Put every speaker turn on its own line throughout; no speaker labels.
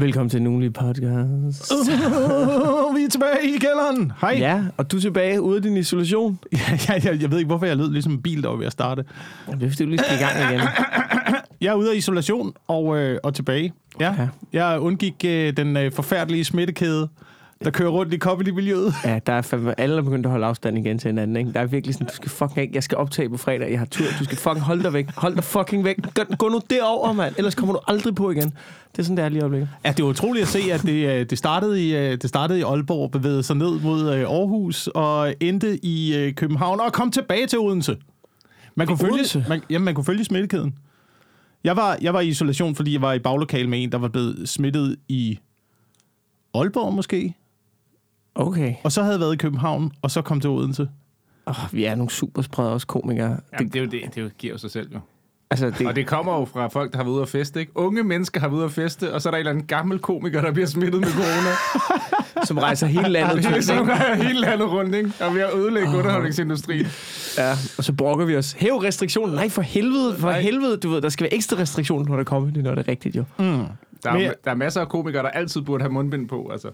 Velkommen til Nulig Podcast.
vi er tilbage i kælderen. Hej.
Ja, og du er tilbage ude af din isolation.
Ja, jeg, jeg, jeg ved ikke, hvorfor jeg lød ligesom en bil, der var ved at starte.
Det er fordi, du lige skal i gang igen.
Jeg er ude af isolation og, øh, og tilbage. Ja.
Ja.
Jeg undgik øh, den øh, forfærdelige smittekæde, der kører rundt i comedy-miljøet.
Ja, der er fandme, alle er begyndt at holde afstand igen til hinanden. Ikke? Der er virkelig sådan, du skal fucking ikke, jeg skal optage på fredag, jeg har tur, du skal fucking holde dig væk. Hold dig fucking væk. Gå, nu derover, mand. Ellers kommer du aldrig på igen. Det er sådan, det er lige øjeblikket.
Ja, det var utroligt at se, at det, øh, det, startede i, øh, det startede i Aalborg, bevægede sig ned mod øh, Aarhus og endte i København og kom tilbage til Odense. Man kunne, følge, man, jamen, man kunne følge smittekæden. Jeg var, jeg var i isolation, fordi jeg var i baglokal med en, der var blevet smittet i Aalborg måske,
Okay.
og så havde jeg været i København, og så kom til Odense.
Oh, vi er nogle super spreder også komikere.
Jamen, det, er jo det, det er jo- giver jo sig selv, jo.
Altså, det,
Og det kommer jo fra folk, der har været ude at feste, ikke? Unge mennesker har været ude at feste, og så er der en eller anden gammel komiker, der bliver smittet med corona.
som rejser hele landet
det er
til.
ligesom er hele landet rundt, ikke? Og vi har ødelægget oh. underholdningsindustrien.
Ja, og så brokker vi os. Hæv restriktioner. Nej, for helvede. For
Nej.
helvede. Du ved, der skal være ekstra restriktioner, når der kommer det, når det er rigtigt, jo.
Der
Men
er,
jeg-
der er masser af komikere, der altid burde have mundbind på, altså.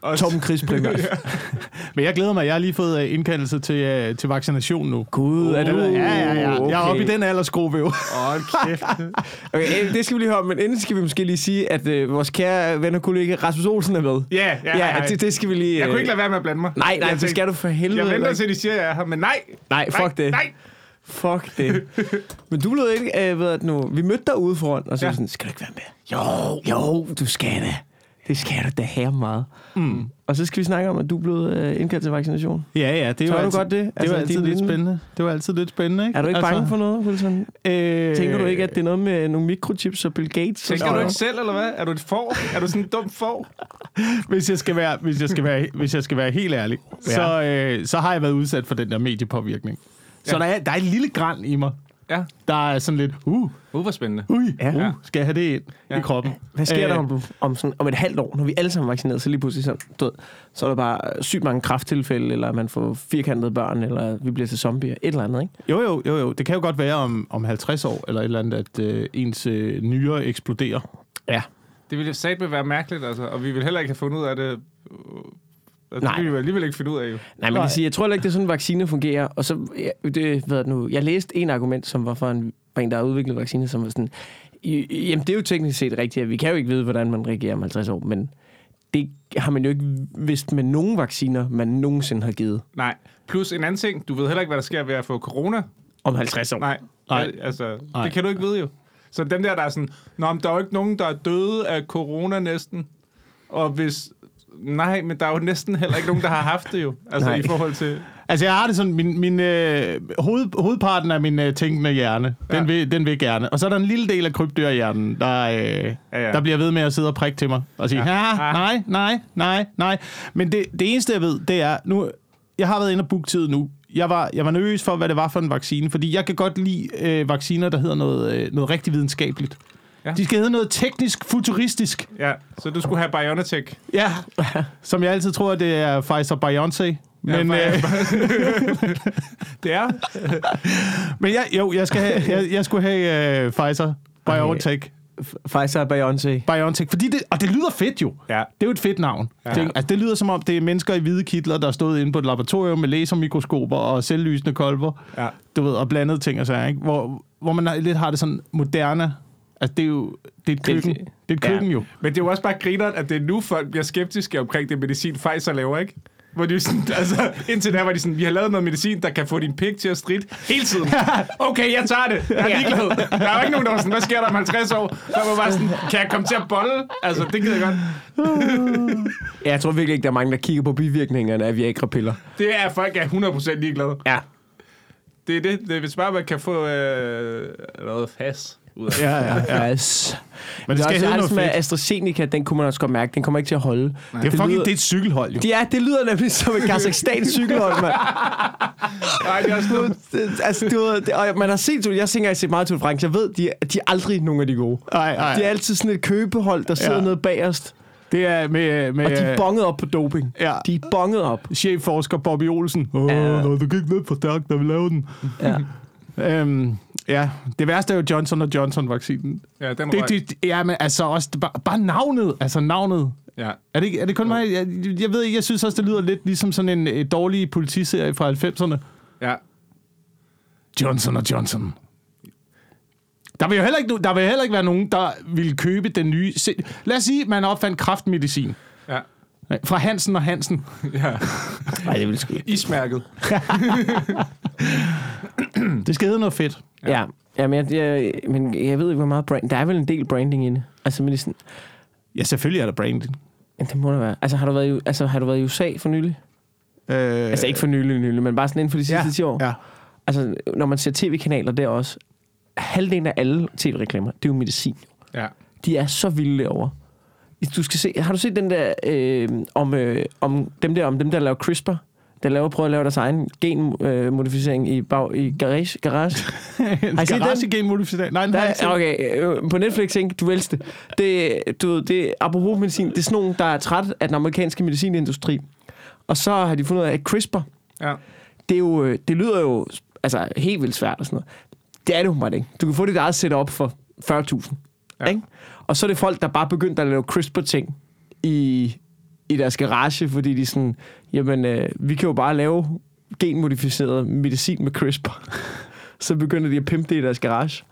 Også,
Tom Chris primært.
Men jeg glæder mig, jeg har lige fået øh, indkaldelse til, øh, til vaccination nu.
Gud, er det...
Ja, ja, ja. Jeg er oppe i
Okay.
den aldersgruppe jo.
Hold kæft.
Okay, det skal vi lige høre, men inden skal vi måske lige sige, at øh, vores kære ven og kollega Rasmus Olsen er med.
Ja, ja, ja.
ja det, det skal vi lige...
Jeg kunne ikke lade være med at blande mig.
Nej, nej,
jeg
det skal du for helvede.
Jeg venter til, de siger, at jeg er her, men nej.
Nej, fuck det.
Nej.
Fuck det. Men du blev ikke, øh, ved at nu, vi mødte dig ude foran, og så ja.
Ja.
sådan, skal du ikke være med? Jo, jo, du skal da. Det skal du da her meget. Mm. Og så skal vi snakke om, at du er blevet øh, indkaldt til vaccination.
Ja, ja, det er
du
altid,
godt det?
Det er
Altså,
jo altid
din
lidt
lille-
spændende. Det var altid lidt spændende, ikke?
Er du ikke
altså,
bange for noget, Wilson?
Øh,
Tænker du ikke, at det er noget med nogle mikrochips og Bill Gates? og
Tænker du ikke selv, eller hvad? Er du et får? Er du sådan en dum får?
Hvis jeg skal være, hvis jeg skal være, hvis jeg skal være helt ærlig, ja. så, øh, så har jeg været udsat for den der mediepåvirkning. Så
Ja.
der, er, der er et lille græn i mig,
Ja.
der er sådan lidt, uh,
Uh, hvor spændende.
ui,
Ja.
uh, skal jeg have det ind ja. I kroppen?
Hvad sker
Øh,
der om, du, om, sådan, om et halvt år, når vi alle sammen er vaccineret, så lige pludselig så, du ved, så er der bare sygt mange krafttilfælde, eller man får firkantede børn, eller vi bliver til zombier, et eller andet, ikke?
Jo, jo, jo, jo. Det kan jo godt være om, om 50 år, eller et eller andet, at øh, ens øh, nyre eksploderer.
Ja.
Det ville satme være mærkeligt, altså. Og vi vil heller ikke have fundet ud af det. Altså,
Nej.
det vil vi alligevel ikke finde ud af, jo.
Nej, men jeg, siger, jeg tror ikke, det er sådan, en vaccine fungerer. Og så, det, hvad det nu, jeg læste en argument, som var for en, for en der har udviklet vaccine, som var sådan, "I- jamen det er jo teknisk set rigtigt, at vi kan jo ikke vide, hvordan man reagerer om 50 år, men det har man jo ikke vidst med nogen vacciner, man nogensinde har givet
Nej. Plus en anden ting. Du ved heller ikke, hvad der sker ved at få corona.
om 50 år.
Nej.
Nej.
Nej. Altså,
Nej.
det kan du ikke vide, jo. Så dem der, der er sådan, Nå, men der er jo ikke nogen, der er døde af corona næsten. Og hvis... Nej, men der er jo næsten heller ikke nogen, der har haft det jo. Altså
Nej.
i forhold til...
Altså, jeg har det sådan, min, min øh, hoved, hovedparten af min øh, tænkende hjerne, den,
Ja.
vil, den vil gerne. Og så er der en lille del af krybdyrhjernen, der, øh, ja,
Ja,
der bliver ved med at sidde og prikke til mig og sige, ja.
Ja.
Ja, nej, nej, nej, nej. Men det, det eneste, jeg ved, det er, nu, jeg har været inde og booke tid nu. Jeg var, jeg var nervøs for, hvad det var for en vaccine, fordi jeg kan godt lide øh, vacciner, der hedder noget, øh, noget rigtig videnskabeligt. Ja. De skal hedde noget teknisk, futuristisk.
Ja, så du skulle have BioNTech.
Ja, som jeg altid tror, det er Pfizer-BioNTech. Men,
Ja,
øh,
Det er...
Men jeg, jo, jeg, skal have, jeg, jeg skulle have uh, Pfizer BioNTech.
Pfizer og Beyoncé.
BioNTech, fordi det, og det lyder fedt jo.
Ja.
Det er jo et fedt navn. Ja. Det, altså, det lyder som om, det er mennesker i hvide kitler, der er stået inde på et laboratorium med lasermikroskoper og selvlysende kolber.
Ja.
Du ved, og blandede ting og så, ikke? Hvor, hvor man lidt har det sådan moderne. Altså, det er jo det er et køkken. Det er et køkken jo.
Men det er jo også bare grineren, at det er nu, folk bliver skeptiske omkring det medicin, Pfizer laver, ikke? Hvor de er sådan, altså, indtil der var de sådan, vi har lavet noget medicin, der kan få din pik til at stride hele tiden. Okay, jeg tager det. Jeg er ligeglad. Der er jo ikke nogen, der var sådan, hvad sker der om 50 år? Der var bare sådan, kan jeg komme til at bolle? Altså, det gider jeg godt.
Ja, jeg tror virkelig ikke, der er mange, der kigger på bivirkningerne af Viagra-piller.
Det er, folk er 100% ligeglade.
Ja.
Det er det. Det er, hvis bare man kan få øh, noget fas ud af det.
Ja, ja, ja.
Yes.
Men det skal hedde noget
med
fedt.
AstraZeneca, den kunne man også godt mærke, den kommer ikke til at holde.
Det er fucking,
lyder-
det er et cykelhold jo.
Ja, det lyder nemlig som et Kazakhstan cykelhold, mand.
Nej, det er også noget.
Det- altså, du ved, det, og man har set, jeg tænker, jeg har set meget til France, jeg ved, de, de er aldrig nogen af de gode.
Nej, nej.
De er altid sådan et købehold, der sidder
Ja.
nede bagerst,
Det er med, med
og de er bonget op på doping.
Ja.
De er bonget op.
chefforsker Bobby Olsen. Åh,
Ja.
du gik ned for stærkt, da vi lavede den.
Ja.
Øhm, Ja, det værste er jo Johnson og Johnson-vaccinen.
Ja, den
Det, det, ja, men altså også bare, bare navnet. Altså navnet.
Ja.
Er det, er det kun mig? Jeg, jeg ved ikke, jeg synes også, det lyder lidt ligesom sådan en øh, dårlig politiserie fra 90'erne.
ja.
Johnson og Johnson. Der vil jo heller ikke, der vil heller ikke være nogen, der vil købe den nye... Lad os sige, man opfandt kraftmedicin.
Ja.
Fra Hansen og Hansen.
ja.
Nej, det vil sgu ikke.
Ismærket.
Det skal hedde noget fedt.
Ja, ja men, jeg, jeg, men jeg ved ikke, hvor meget brand... Der er vel en del branding inde. Altså, men det er sådan...
Ja, selvfølgelig er der branding.
Ja, det må der være. Altså, har du været i, altså, har du været i USA for nylig?
Øh,
Altså, ikke for nylig, nylig, men bare sådan inden for de sidste
ja,
10 år.
Ja.
Altså, når man ser tv-kanaler der også, halvdelen af alle tv-reklamer, det er jo medicin.
Ja.
De er så vilde derovre. Du skal se, har du set den der øh, om, øh, om dem der om dem der laver CRISPR? Der laver prøver at lave deres egen genmodificering i, bag, i garage. garage. den?
garage-gen-modificering. Nej,
Der er, okay, øh, på Netflix, ikke? Du elsker det. det. Du ved, det apropos medicin, det er sådan nogen, der er træt af den amerikanske medicinindustri. Og så har de fundet ud af, at CRISPR,
Ja.
det, er jo, øh, det lyder jo altså, helt vildt svært og sådan noget. Det er det jo ikke. Du kan få dit eget setup for 40.000.
Ja.
Ja. Ikke? Og så er det folk, der bare begyndte at lave CRISPR-ting i, i deres garage, fordi de sådan, jamen, øh, vi kan jo bare lave genmodificeret medicin med CRISPR. så begynder de at pimpe det i deres garage.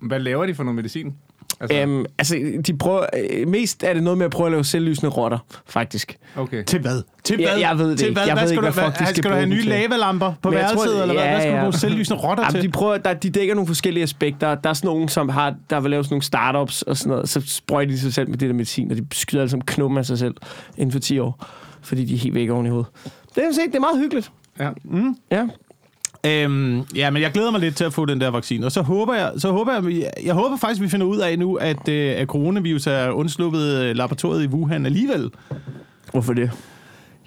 Hvad laver de for noget medicin? Altså,
Øhm, altså, de prøver, øh, mest er det noget med at prøve at lave selvlysende rotter, faktisk.
okay.
Til hvad? Til
Ja,
hvad?
jeg ved det
til
ikke.
Hvad?
Jeg
hvad
ved
skal
ikke,
du,
hvad fuck de skal
skal du have nye lavalamper på værelset,
tror-
eller hvad?
ja,
Hvad skal du
ja.
bruge selvlysende rotter
Jamen,
til?
de, prøver, der, de dækker nogle forskellige aspekter. Der er sådan nogen, som har, der vil lave sådan nogle startups og sådan noget. Så sprøjter de sig selv med det der medicin, og de skyder alle sammen knum af sig selv inden for 10 år. Fordi de er helt væk oven i hovedet. Det er, set, det er meget hyggeligt.
Ja.
Ja.
Øhm, ja, men jeg glæder mig lidt til at få den der vaccine. Og så håber jeg, så håber jeg, jeg, håber faktisk, vi finder ud af nu, at, øh, at coronavirus er undsluppet øh, laboratoriet i Wuhan alligevel.
Hvorfor det?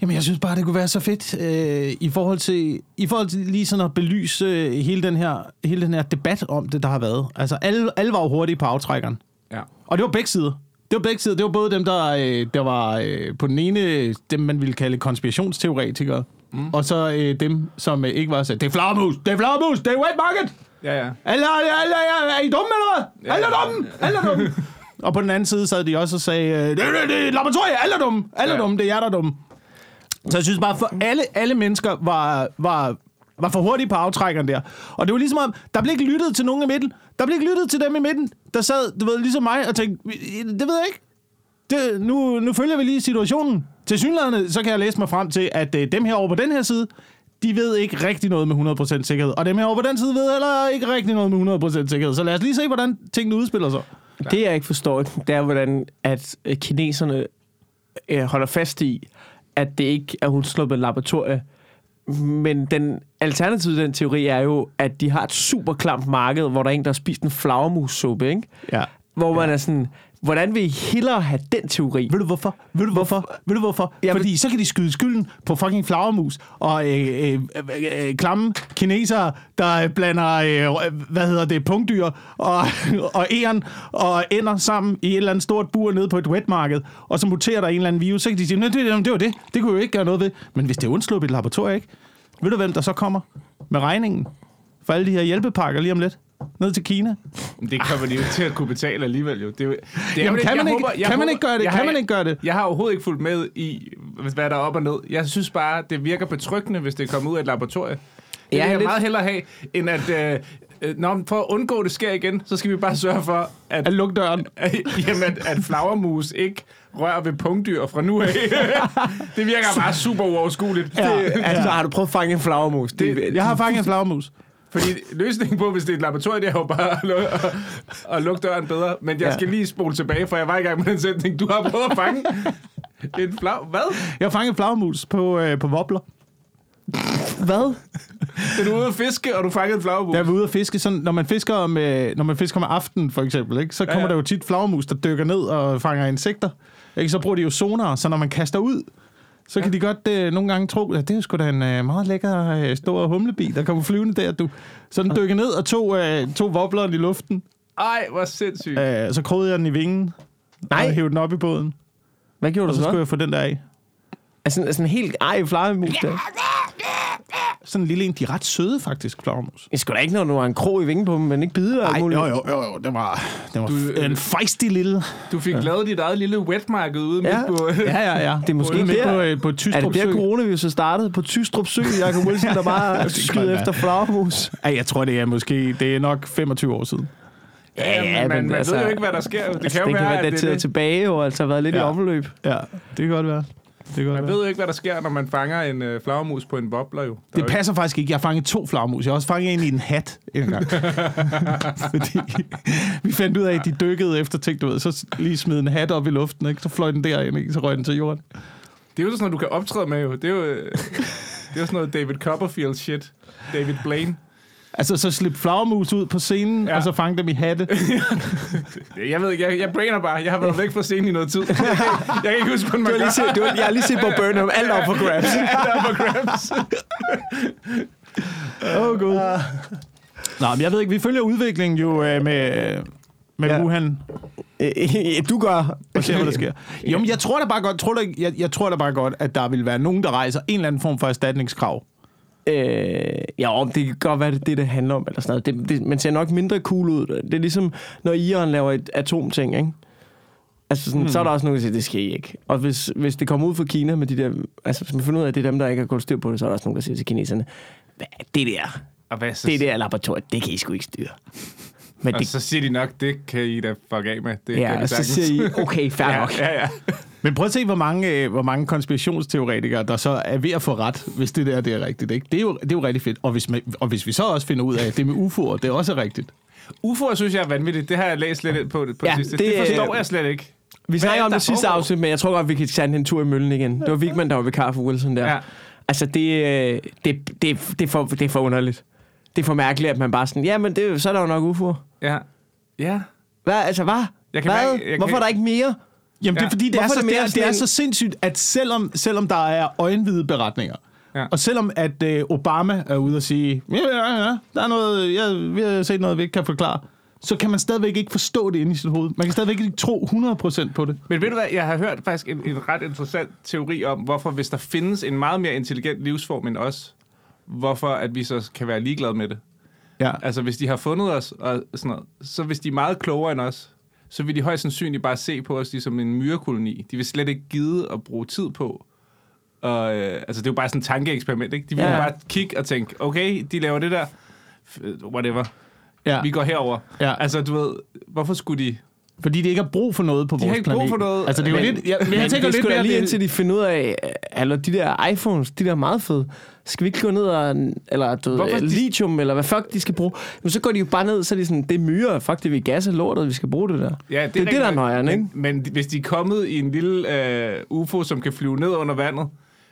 Jamen, jeg synes bare, det kunne være så fedt øh, i, forhold til, i forhold til lige sådan at belyse øh, hele, den her, hele den her debat om det, der har været. Altså, alle, alle var jo hurtige på aftrækkeren.
ja.
Og det var begge sider. Det var begge sider. Det var både dem, der, øh, der var øh, på den ene, dem man ville kalde konspirationsteoretikere, mm. og så øh, dem, som øh, ikke var så, det er flagermus, det er flagermus, det er wet market.
Ja, ja.
Alle, alle, alle, er, I dumme, eller hvad? Alle er dumme, alle er dumme. og på den anden side sad de også og sagde, øh, det, det, det er laboratorie, alle er dumme, alle er
Ja.
dumme, det er jer, der er dumme. Så jeg synes bare, for alle, alle mennesker var, var, var for hurtige på aftrækkeren der. Og det var ligesom om, der blev ikke lyttet til nogen i midten. Der blev ikke lyttet til dem i midten, der sad, du ved, ligesom mig, og tænkte, det ved jeg ikke. Det, nu, nu følger vi lige situationen. Til synligheden, så kan jeg læse mig frem til, at øh, dem her over på den her side, de ved ikke rigtig noget med 100% sikkerhed. Og dem her over på den side ved heller ikke rigtig noget med 100% sikkerhed. Så lad os lige se, hvordan tingene udspiller sig.
Det, jeg ikke forstår, det er, hvordan at øh, kineserne øh, holder fast i, at det ikke er hundsluppet laboratorie. Men den alternative til den teori er jo, at de har et super klamt marked, hvor der er en, der har spist en flagermussuppe, ikke?
Ja.
Hvor man er sådan, hvordan vil I hellere have den teori?
Ved du hvorfor? Ved du hvorfor? Ved du hvorfor?
Jeg
Fordi så kan de skyde skylden på fucking flagermus og øh, øh, øh, øh, klamme kinesere, der blander, øh, hvad hedder det, punktdyr og, og æren og ender sammen i et eller andet stort bur nede på et wetmarked, og så muterer der en eller anden virus, så kan de sige, "Nå, det, det, det var det, det kunne jo ikke gøre noget ved. Men hvis det er undsluppet et laboratorium, ikke? Ved du, hvem der så kommer med regningen for alle de her hjælpepakker lige om lidt? Ned til Kina.
Det kommer de jo til at kunne betale alligevel, jo. Det, er jo- det er
Jamen, kan man ikke-
jeg
kan man ikke gøre det?
Jeg
Kan
har-
man ikke gøre det?
Jeg har overhovedet ikke fulgt med i, hvad der er op og ned. Jeg synes bare, det virker betryggende, hvis det kommer ud af et laboratorium. Det
Ja,
vil jeg
lidt.
meget hellere have, end at... Øh, øh, Nå, for at undgå, at det sker igen, så skal vi bare sørge for, at,
At lukke døren.
jamen, at, at flagermus ikke rører ved punktdyr fra nu af. det virker bare super uoverskueligt.
Ja,
Det,
altså, har du prøvet at fange en flagermus? Det,
Jeg har fanget en flagermus.
Fordi løsningen på, hvis det er et laboratorium, det er jo bare at, lukke, at, at lukke døren bedre. Men jeg
Ja.
skal lige spole tilbage, for jeg var i gang med den sætning. Du har prøvet at fange en flag... Hvad?
Jeg har fanget en flagermus på, øh, på wobbler.
Hvad?
Er du ude at fiske, og du fangede en flagermus?
Jeg var ude at fiske, sådan, når man fisker om, øh, når man fisker om aftenen, for eksempel, ikke, så kommer
ja.
ja, der jo tit flagermus, der dykker ned og fanger insekter. Ikke? Så bruger de jo sonar, så når man kaster ud, så ja. kan de godt øh, nogle gange tro, at det er sgu da en øh, meget lækker øh, stor humlebi, der kommer flyvende der. Du. Så den dykker ned og tog, øh, tog wobbleren i luften,
Ej, hvor sindssygt.
øh, så krødede jeg den i vingen,
Nej.
og hævde den op i båden,
Hvad gjorde
og
du
så
så?
skulle jeg få den der af.
Altså, sådan en helt ej flagermus der.
sådan en lille en. De er ret søde, faktisk, flagermus.
Det skulle da ikke, når du har en krog i vingen på dem, men ikke bide muligt.
jo, jo, jo, jo. Det var, det var
Du, øh,
en feisty lille...
Du fik lavet dit eget lille wetmarked ude
Ja.
midt på...
Ja, ja, ja.
Det er måske
midt
der-
på, øh, på
Er det
Tystrup
der
Sø.
coronaviruset startede? På Tystrup Sø, Jacob Wilson, der bare skyder efter flagermus?
Ja, jeg tror, det er måske... Det er nok 25 år siden.
Ja, ja, men man, man
altså-
ved jo ikke, hvad der sker. Det
Altså,
kan jo
det kan
være,
være
at det,
dateret
det,
tilbage, og altså har været lidt
Ja.
i omløb.
Ja, det kan godt være. Det
man ved jo ikke, hvad der sker, når man fanger en øh, flagermus på en bobler, jo. Der er
Det
jo ikke-
passer faktisk ikke. Jeg har fanget to flagermus. Jeg har også fanget en i en hat en gang. Fordi vi fandt ud af, at de dykkede efter ting, du ved. Så lige smed en hat op i luften, ikke? Så fløj den derind, ikke? Så røg den til jorden.
Det er jo sådan noget, du kan optræde med, jo. Det er jo, øh, det er jo sådan noget David Copperfield shit. David Blaine.
Altså, så slip flagermus ud på scenen,
Ja.
og så fange dem i hatte.
Jeg ved ikke, jeg, jeg brainer bare. Jeg har været væk fra scenen i noget tid. Jeg kan ikke huske, hvordan man
Du har lige set, du har, jeg har lige set på Burnham, alt op for grabs.
Der er på grabs.
Åh, oh, gud. Nå, men jeg ved ikke, vi følger udviklingen jo øh, med, med
Ja.
Wuhan,
du gør.
og ser, hvad der sker. Jo, men jeg tror da bare godt, tror ikke- jeg, jeg tror da bare godt, at der vil være nogen, der rejser en eller anden form for erstatningskrav.
Øh, ja, om det kan godt være, det det, det handler om. Eller sådan noget. Det, det, man ser nok mindre cool ud. Det er ligesom, når Iran laver et atomting, ikke? Altså, sådan, hmm. så er der også nogen, der siger, det skal I ikke. Og hvis, hvis det kommer ud fra Kina med de der... Altså, hvis man finder ud af, at det er dem, der ikke har gået styr på det, så er der også nogen, der siger til kineserne, "Hvad, det der,
Og, hvad, så,
det der laboratorium, det kan I sgu ikke styre. Men
og
det,
så siger de nok, det kan I da fuck af med. Det kan
ja, og så siger I, okay, fair
ja,
nok.
ja, ja.
Men prøv at se, hvor mange, øh, hvor mange konspirationsteoretikere, der så er ved at få ret, hvis det der det er rigtigt. Ikke? Det, er jo, det er jo rigtig fedt. Og hvis, man, og hvis vi så også finder ud af, at det med UFO'er, det er også rigtigt.
UFO'er synes jeg er vanvittigt. Det har jeg læst lidt på det, på
Ja,
det sidste.
det,
Det, forstår
øh,
jeg slet ikke.
Vi snakker
er
om det sidste
foregår?
afsnit, men jeg tror godt, vi kan tage en tur i møllen igen. Det var Vigman, der var vikar for Wilson der.
Ja.
Altså, det, øh, det, det, det, er for, det er for underligt. Det er for mærkeligt, at man bare sådan, ja, men det, så er der jo nok UFO'er.
Ja. Ja.
Hvad? Altså, hvad?
Jeg kan
hvad?
mærke- jeg kan-
Hvorfor er der ikke mere?
Jamen, det
Ja.
er fordi, det er,
Hvorfor
så,
er det
det,
mere
er, det er så sindssygt, at selvom, selvom der er øjenhvide beretninger,
Ja.
ja. og selvom at øh, Obama er ude og sige, ja, ja, ja, der er noget, jeg, vi har set noget, vi ikke kan forklare, så kan man stadigvæk ikke forstå det inde i sit hoved. Man kan stadigvæk ikke tro 100% på det.
Men ved du hvad, jeg har hørt faktisk en, en ret interessant teori om, hvorfor hvis der findes en meget mere intelligent livsform end os, hvorfor at vi så kan være ligeglade med det.
Ja.
Altså hvis de har fundet os, og sådan noget, så hvis de er meget klogere end os, så vil de højst sandsynligt bare se på os ligesom en myrekoloni. De vil slet ikke gide at bruge tid på. Og, øh, altså det er jo bare sådan et tankeeksperiment, ikke? De vil
Ja.
bare kigge og tænke, okay, de laver det der, F- whatever,
ja.
vi går herover.
Ja.
Altså du ved, hvorfor skulle de...
Fordi de ikke har brug for noget på
har
vores
ikke brug
planet.
for noget.
Altså, det er jo lidt... Ja, men jeg tænker
det
lidt mere,
lige
det-
indtil de finder ud af, eller de der iPhones, de der er meget fede. Skal vi ikke gå ned og, eller du ved,
de-
lithium, eller hvad fuck de skal bruge? Men så går de jo bare ned, så er de sådan, det er myre, fuck det, vi gas og lortet, vi skal bruge det der.
Ja,
det er det, der er nøjeren, ikke?
men, men hvis de er kommet i en lille øh, UFO, som kan flyve ned under vandet,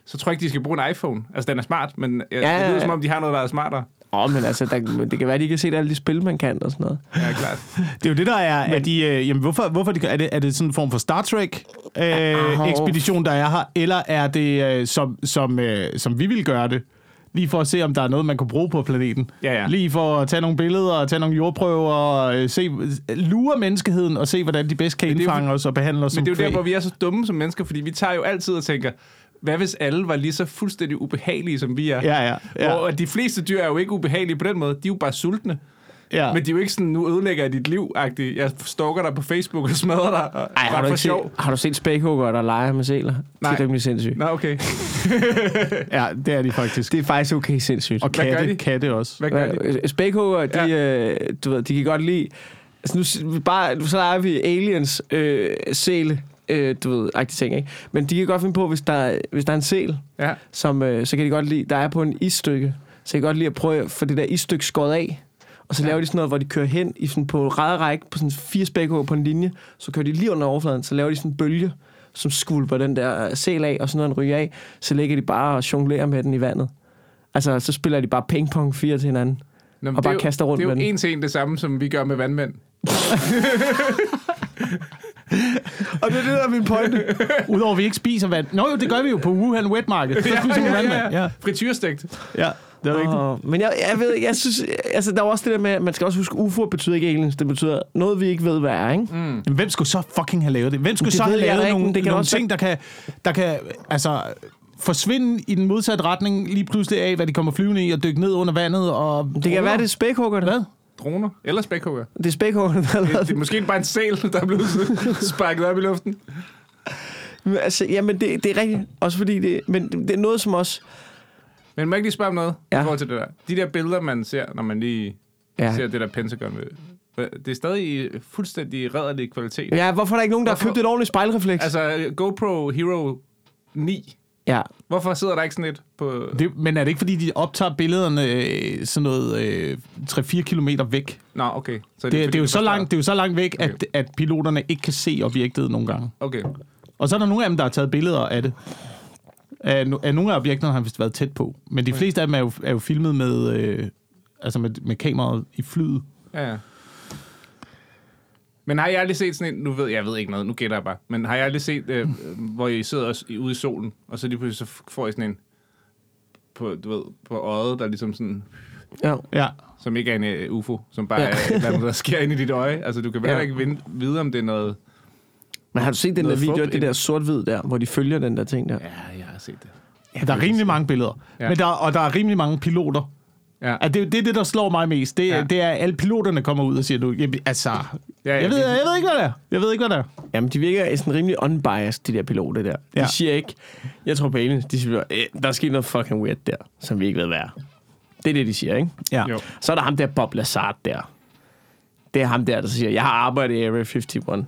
så tror jeg ikke, de skal bruge en iPhone. Altså, den er smart, men ja,
Ja,
det lyder
ja,
som
ja.
om, de har noget, der er smartere.
Åh, oh, men altså, der, det kan være, at de kan se alle de spil, man kan og sådan noget.
Ja, klart.
Det er jo det, der er, men, er de, øh, jamen, hvorfor, hvorfor de, er, det, er det sådan en form for Star Trek øh, der er her, eller er det, øh, som, som, øh, som vi vil gøre det, lige for at se, om der er noget, man kunne bruge på planeten.
Ja, ja.
Lige for at tage nogle billeder, og tage nogle jordprøver, og øh, se, lure menneskeheden, og se, hvordan de bedst kan
jo
indfange os og behandle os
Men det er jo der,
kvæg.
hvor vi er så dumme som mennesker, fordi vi tager jo altid og tænker, hvad hvis alle var lige så fuldstændig ubehagelige, som vi er?
Ja, ja. ja,
Hvor at de fleste dyr er jo ikke ubehagelige på den måde. De er jo bare sultne.
ja.
Men de er jo ikke sådan, nu ødelægger jeg dit liv -agtigt. Jeg stalker dig på Facebook og smadrer dig. Og,
Ej, har du,
for
ikke set,
sjov.
har du set spækhugger, der leger med sæler? Det
Nej.
er rimelig sindssygt.
Nå, okay.
ja, det er de faktisk.
Det er faktisk okay sindssygt.
Og
Hvad gør
katte,
de?
katte også.
Hvad gør de?
Spækhugger, de, ja. øh, du ved, de kan godt lide... Altså nu, bare, så leger vi aliens øh, sæle, øh, du ved, agtige ting, ikke? Men de kan godt finde på, hvis der, er- hvis der er en sæl,
Ja.
som, øh, så kan de godt lide, der er på en isstykke, så kan de godt lide at prøve at få det der isstykke skåret af. Og så
Ja.
laver de sådan noget, hvor de kører hen i sådan på række på sådan fire spækhugger på en linje, så kører de lige under overfladen, så laver de sådan en bølge, som skvulper den der øh, sæl af, og sådan noget ryger af, så ligger de bare og jonglerer med den i vandet. Altså, så spiller de bare pingpong fire til hinanden.
Nå,
Og bare
jo-
kaster rundt
Det er
med
jo
den.
en til en det samme, som vi gør med vandmænd.
Og det er det, der er min pointe.
Udover at vi ikke spiser vand. Nå jo, det gør vi jo på Wuhan Wet Market. Så spiser vi vandmand. Ja,
Frityrestegt.
ja, det er rigtigt.
Oh, men jeg, jeg ved jeg synes, altså der er også det der med, at man skal også huske, UFO betyder ikke aliens, det betyder noget, vi ikke ved, hvad er, ikke? Mm.
Jamen, hvem skulle så fucking have lavet det? Hvem skulle
Det
så have lavet
ikke,
nogle,
det kan
nogle
også
ting, der kan, der kan... Altså, forsvinde i den modsatte retning lige pludselig af, hvad de kommer flyvende i, og dykke ned under vandet. Og
Det kan være, det er spækhuggerne.
Hvad?
Droner. Eller spækhugger.
Det er spækhuggerne, der har lavet
Det, det er måske bare en sæl, der er blevet sparket op i luften.
Men Altså, jamen, det, det er rigtigt. Også fordi det... Men det er noget, som også...
Men må jeg ikke lige spørge om noget ja. I forhold til det der? De der billeder, man ser, når man lige ja. Ser det der Pentagon. Ved, det er stadig i fuldstændig rædderlig kvalitet.
Ja, hvorfor er der ikke nogen, der har
Hvorfor-
købt et ordentligt spejlrefleks?
Altså, GoPro Hero 9.
ja.
Hvorfor sidder der ikke sådan et på...
Det, men er det ikke, fordi de optager billederne øh, sådan noget øh, 3-4 kilometer væk?
Nå, okay. Så
Det, det,
fordi,
er jo så langt, det er jo så langt væk,
Okay.
at, at piloterne ikke kan se objektet nogle gange.
Okay.
Og så er der nogle af dem, der har taget billeder af det. Af, af nogle af objekterne har vist været tæt på. Men de fleste af dem er jo, er jo filmet med, øh, altså med, med kameraet i flyet.
Ja, ja. Men har I aldrig set sådan en... Nu ved jeg, jeg ved ikke noget, nu gætter jeg bare. Men har I aldrig set, øh, hvor I sidder også i- ude i solen, og så lige pludselig så får I sådan en på, du ved, på øjet, der ligesom sådan...
ja.
Ja.
Som ikke er en uh, UFO, som bare
Ja.
er et eller andet, der sker ind i dit øje. Altså, du kan vel
Ja.
ikke vinde, vide, om det er noget...
Men har du set den der video, det der sort-hvid der, hvor de følger den der ting der?
Ja, jeg har set det.
Ja, der er rimelig mange billeder. Ja. Men der, og der er rimelig mange piloter.
Ja.
At det, det er det, der slår mig mest. Det, ja. Det er, at alle piloterne kommer ud og siger, jamen, altså, ja,
Ja,
jeg, ved, jeg ved ikke, hvad det er. Jeg ved ikke, hvad det er.
Jamen, de virker sådan rimelig unbiased, de der piloter der. De
Ja.
siger ikke, jeg tror på aliens, de siger, "Eh, der er sket noget fucking weird der, som vi ikke ved, hvad er. Det er det, de siger, ikke?
Ja.
Jo.
Så er der ham der, Bob Lazard der. Det er ham der, der siger, jeg har arbejdet i Area 51.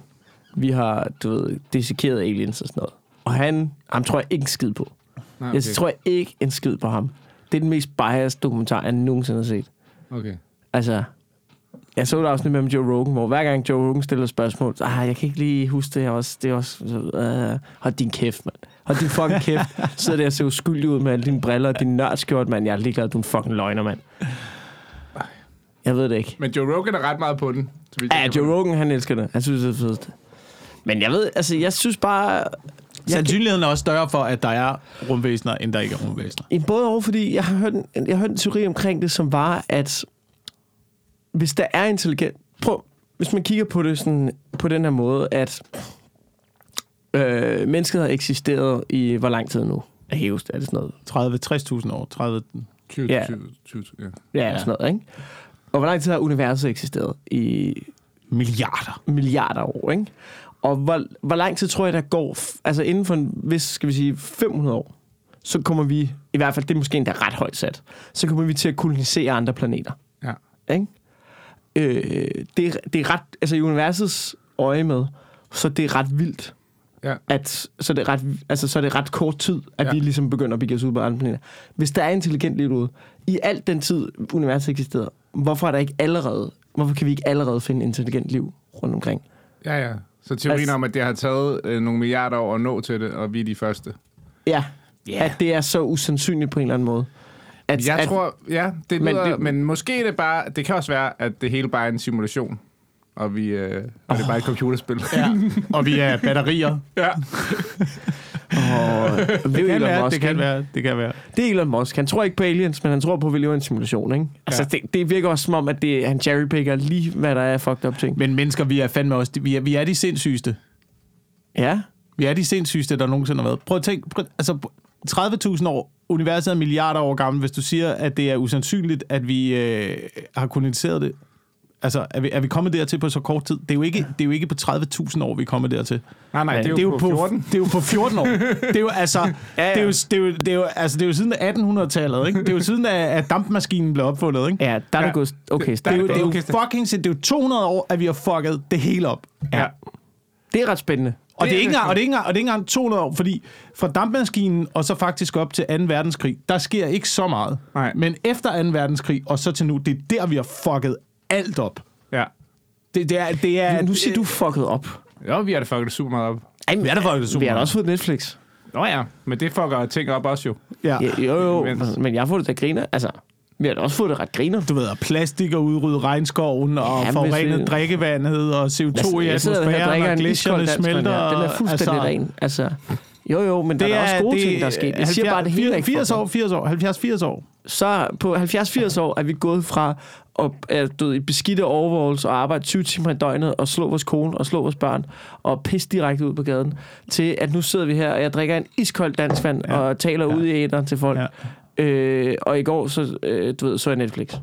Vi har, du ved, dissekeret aliens og sådan noget. Og han, ham tror jeg ikke en skid på.
Nej,
Okay. Jeg tror ikke en skid på ham. Det er den mest biased dokumentar, jeg nogensinde har set.
Okay.
Altså, jeg så et afsnit med Joe Rogan, hvor hver gang Joe Rogan stiller spørgsmål, så, ah, jeg kan ikke lige huske det her også. Det er også, uh, hold din kæft, mand. Hold din fucking kæft. Sidder der og ser uskyldig ud med alle dine briller og din nørdskjort, mand. Jeg er ligeglad, du er en fucking løgner, mand. Jeg ved det ikke.
Men Joe Rogan er ret meget på den. så jeg
Ja, Joe. Rogan, han elsker det. Han synes, det er fedt. Men jeg ved, altså, jeg synes bare... Jeg
Sandsynligheden er også større for, at der er rumvæsener, end der ikke er rumvæsener.
I både over, fordi jeg har hørt en, jeg har hørt en teori omkring det, som var, at hvis der er intelligent... Prøv, hvis man kigger på det sådan, på den her måde, at øh, mennesket har eksisteret i hvor lang tid nu? Er hævest, er det sådan noget?
30-60.000 år. 30,
20,
Ja.
20, 20, ja.
Ja, ja. sådan noget, ikke? Og hvor lang tid har universet eksisteret? I
milliarder.
milliarder år, ikke? Og hvor, hvor lang tid tror jeg, der går, altså inden for en vis, skal vi sige, 500 år, så kommer vi, i hvert fald, det er måske endda ret højt sat, så kommer vi til at kolonisere andre planeter,
ja.
ikke? Øh, det, er, det er ret, altså i universets øje med, så det er ret vildt,
Ja.
at, så det er ret, altså, så er det ret kort tid, at ja. Vi ligesom begynder at begive os ud på andre planeter. Hvis der er intelligent liv ude, i al den tid, universet eksisterer, hvorfor er der ikke allerede, hvorfor kan vi ikke allerede finde intelligent liv rundt omkring?
Ja, ja. Så teorien
Altså-
om, at det har taget øh, nogle milliarder år at nå til det, og vi er de første.
Ja, yeah. at det er så usandsynligt på en eller anden måde. At,
Jeg
at,
tror, ja, det
Men
lyder, men,
det-
men måske er det bare, det kan også være, at det hele bare er en simulation, og, vi, øh, og det er bare et computerspil.
Ja. Og vi er batterier.
ja.
Åh, det,
Det kan, være,
Musk,
det kan være, det kan være.
Det er Elon Musk. Han tror ikke på aliens, men han tror på, at vi lever i en simulation. Ikke? Altså,
Ja.
det, det virker også som om, at det, han cherrypicker lige, hvad der er fucked up ting.
Men mennesker, vi er fandme også, vi er, vi er de sindssygeste.
Ja,
Vi er de sindssygeste, der nogensinde har været. Prøv at tænke, prøv, altså 30.000 år, universet er milliarder år gammel. Hvis du siger, at det er usandsynligt, at vi øh, har koloniseret det, altså er vi, er vi kommet dertil på så kort tid? Det er jo ikke, det er jo ikke på 30.000 år, vi er kommet dertil.
Nej, nej, det er jo,
det er jo
på 14.
Det er jo på 14 år. Det er jo altså,
Ja, ja.
Det er jo, det er jo, det er jo, altså, det er jo siden af 1800-tallet, ikke? Det er jo siden af, at dampmaskinen blev opfundet, ikke?
ja der er
Ja.
det gået... Okay,
Det er, jo,
det,
er jo fucking sind- det er jo 200 år, at vi har fucket det hele op.
Ja.
det er ret spændende.
Og det, er
er
ikke engang, og det er ikke engang, og det er ikke engang 200 år, fordi fra dampmaskinen og så faktisk op til 2. verdenskrig, der sker ikke så meget.
Nej.
Men efter 2. verdenskrig og så til nu, det er der, vi har fucket alt op.
ja.
Det, det er, det er,
Nu siger du fucket op.
Jo, vi har da fucket det super meget op.
Ej,
Vi er da fucket super
Vi har da også fået Netflix.
Nå ja, men det fucker ting op også jo.
Ja.
Ja, jo, jo,
Imens.
men jeg får det da griner. Altså, vi har da også fået det ret griner.
Du ved, at plastik og udrydde regnskoven og
Ja,
ja,
men
forurenet
vi-
drikkevandet og CO2 i
Jeg og
atmosfæren og gletsjerne smelter.
Den er fuldstændig
altså,
ren. Altså, jo, jo, men der er, der også gode ting, der er sket. Jeg siger bare, det hele er ikke
80
fucket
år,
op.
80 år, 70-80 år.
så på 70-80 år er vi gået fra at er, du ved, i beskidte overvågelser og arbejde 20 timer i døgnet og slå vores kone og slå vores børn og pisse direkte ud på gaden, til at nu sidder vi her, og jeg drikker en iskold dansk vand ja. og taler ja. ud i æderen til folk. Ja. Øh, og i går så, øh, du ved, så jeg Netflix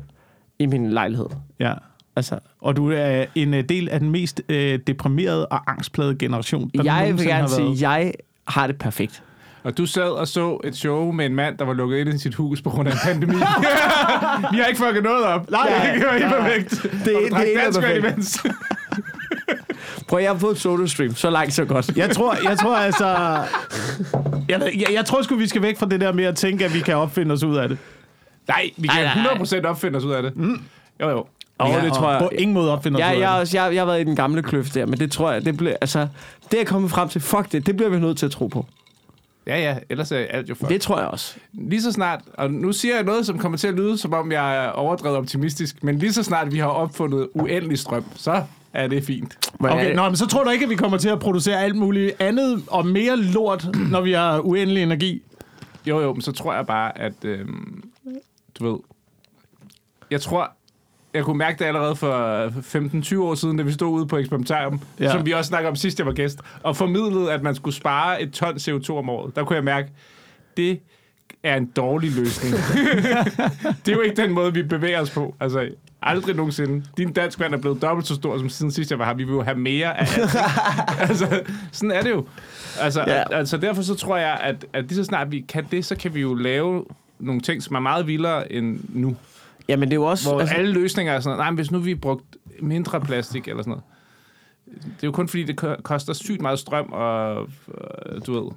i min lejlighed.
Ja.
Altså,
Og du er en øh, del af den mest øh, deprimerede og angstplagede generation, der
jeg vil gerne
har
sige, jeg har det perfekt.
Og du sad og så et show med en mand, der var lukket ind i sit hus på grund af en pandemi. Vi har ikke fucket noget op.
Nej,
det var helt perfekt.
Det- det er
dansk vand
perfekt.
imens.
Prøv, jeg har fået et solo-stream. Så langt, så godt.
Jeg tror, jeg tror altså... Jeg, jeg, jeg tror sgu, vi skal væk fra det der med at tænke, at vi kan opfinde os ud af det.
Nej, vi kan
nej, nej.
100% opfinde os ud af det. Mm. Jo, jo.
Og
Ja,
det tror jeg.
På ingen måde opfinde os
Ja, jeg, også, jeg, jeg har været i den gamle kløft der, men det tror jeg, det bliver, altså, det er jeg kommet frem til, fuck det, det bliver vi nødt til at tro på.
Ja, ja, ellers er alt jo for.
Det tror jeg også.
Lige så snart, og nu siger jeg noget, som kommer til at lyde, som om jeg er overdrevet optimistisk, men lige så snart vi har opfundet uendelig strøm, så er det fint.
Men,
Okay,
øh,
nå, men så tror du ikke, at vi kommer til at producere alt muligt andet og mere lort, når vi har uendelig energi?
Jo, jo, men så tror jeg bare, at, øhm, du ved, jeg tror, jeg kunne mærke det allerede for 15-20 år siden, da vi stod ude på Experimentarium,
Ja.
som vi også snakkede om sidst, jeg var gæst, og formidlede, at man skulle spare et ton CO2 om året. Der kunne jeg mærke, det er en dårlig løsning. det er jo ikke den måde, vi bevæger os på. Altså, aldrig nogensinde. Din dansk vand er blevet dobbelt så stor, som siden sidst jeg var her. Vi vil jo have mere af alt. altså, sådan er det jo. Altså,
Ja.
ja. altså derfor så tror jeg, at, at lige så snart vi kan det, så kan vi jo lave nogle ting, som er meget vildere end nu.
Jamen, det er jo også...
Hvor
altså,
alle løsninger er sådan, nej, men hvis nu vi brugt mindre plastik eller sådan noget. Det er jo kun fordi, det ko- koster sygt meget strøm og, øh, du ved,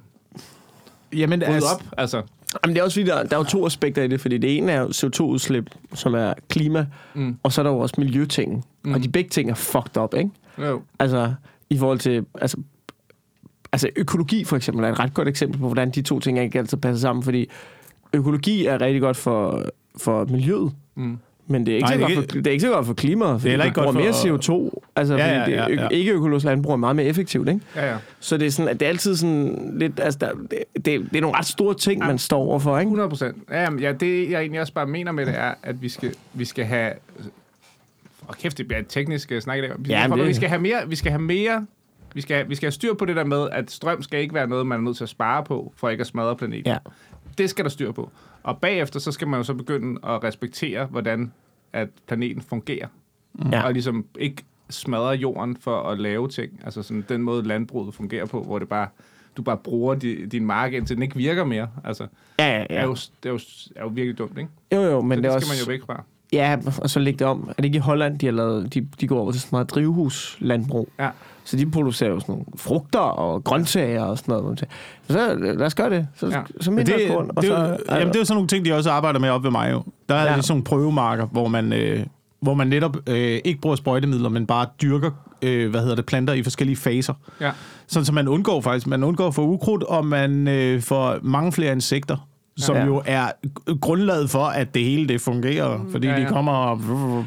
Jamen, altså,
op. Altså,
Jamen, det er også fordi, der, der er jo to aspekter i det, fordi det ene er jo CO2-udslip, som er klima,
Mm.
og så er der jo også miljøting.
Mm.
Og de begge ting er fucked up, ikke?
jo.
Altså, i forhold til... Altså, altså, økologi for eksempel er et ret godt eksempel på, hvordan de to ting ikke altid passer sammen, fordi økologi er rigtig godt for, for miljøet,
Mm.
men det er ikke,
Nej,
så,
det er
godt for, det er ikke så godt for klimaet, fordi
heller
det
ikke
bruger
godt
mere
for-
CO2. Altså,
Ja, ja,
det,
ja, ja.
ikke økologisk landbrug er meget mere effektivt, ikke?
Ja, ja.
Så det er sådan, at det er altid sådan lidt, altså der, det, det, det er nogle ret store ting, man står overfor, ikke?
100 procent. Ja, ja, det jeg egentlig også bare mener med det er, at vi skal, vi skal have... Og kæft, det bliver et teknisk uh, snak i dag. Vi,
Ja,
ja,
det-
vi skal have mere... Vi skal have mere vi skal, vi skal have styr på det der med, at strøm skal ikke være noget, man er nødt til at spare på, for ikke at smadre planeten.
Ja.
Det skal der styr på. Og bagefter, så skal man jo så begynde at respektere, hvordan at planeten fungerer.
Ja.
Og ligesom ikke smadre jorden for at lave ting. Altså sådan den måde, landbruget fungerer på, hvor det bare, du bare bruger di, din mark, indtil den ikke virker mere. Altså,
Ja, ja,
ja. er, jo, det er, jo, er jo virkelig dumt, ikke?
Jo, jo, men
Så
det
det
også...
skal man jo væk fra.
Ja, og så lægge det om. Er det ikke i Holland, de har lavet... De, de går over til sådan meget drivhuslandbrug.
Ja.
Så de producerer jo sådan nogle frugter og grøntsager og sådan noget. Så lad os gøre det. Så, ja. Så mindre
det,
korn. Og
det,
så,
er jo- jamen, det er jo sådan nogle ting, de også arbejder med op ved mig jo. Der er
Ja.
ja. sådan nogle prøvemarker, hvor man, øh, hvor man netop øh, ikke bruger sprøjtemidler, men bare dyrker øh, hvad hedder det, planter i forskellige faser.
Ja.
Sådan, så man undgår faktisk, man undgår for ukrudt, og man øh, får mange flere insekter, som
Ja.
ja. jo er grundlaget for, at det hele det fungerer, fordi
Ja,
ja,
ja.
ja. de kommer og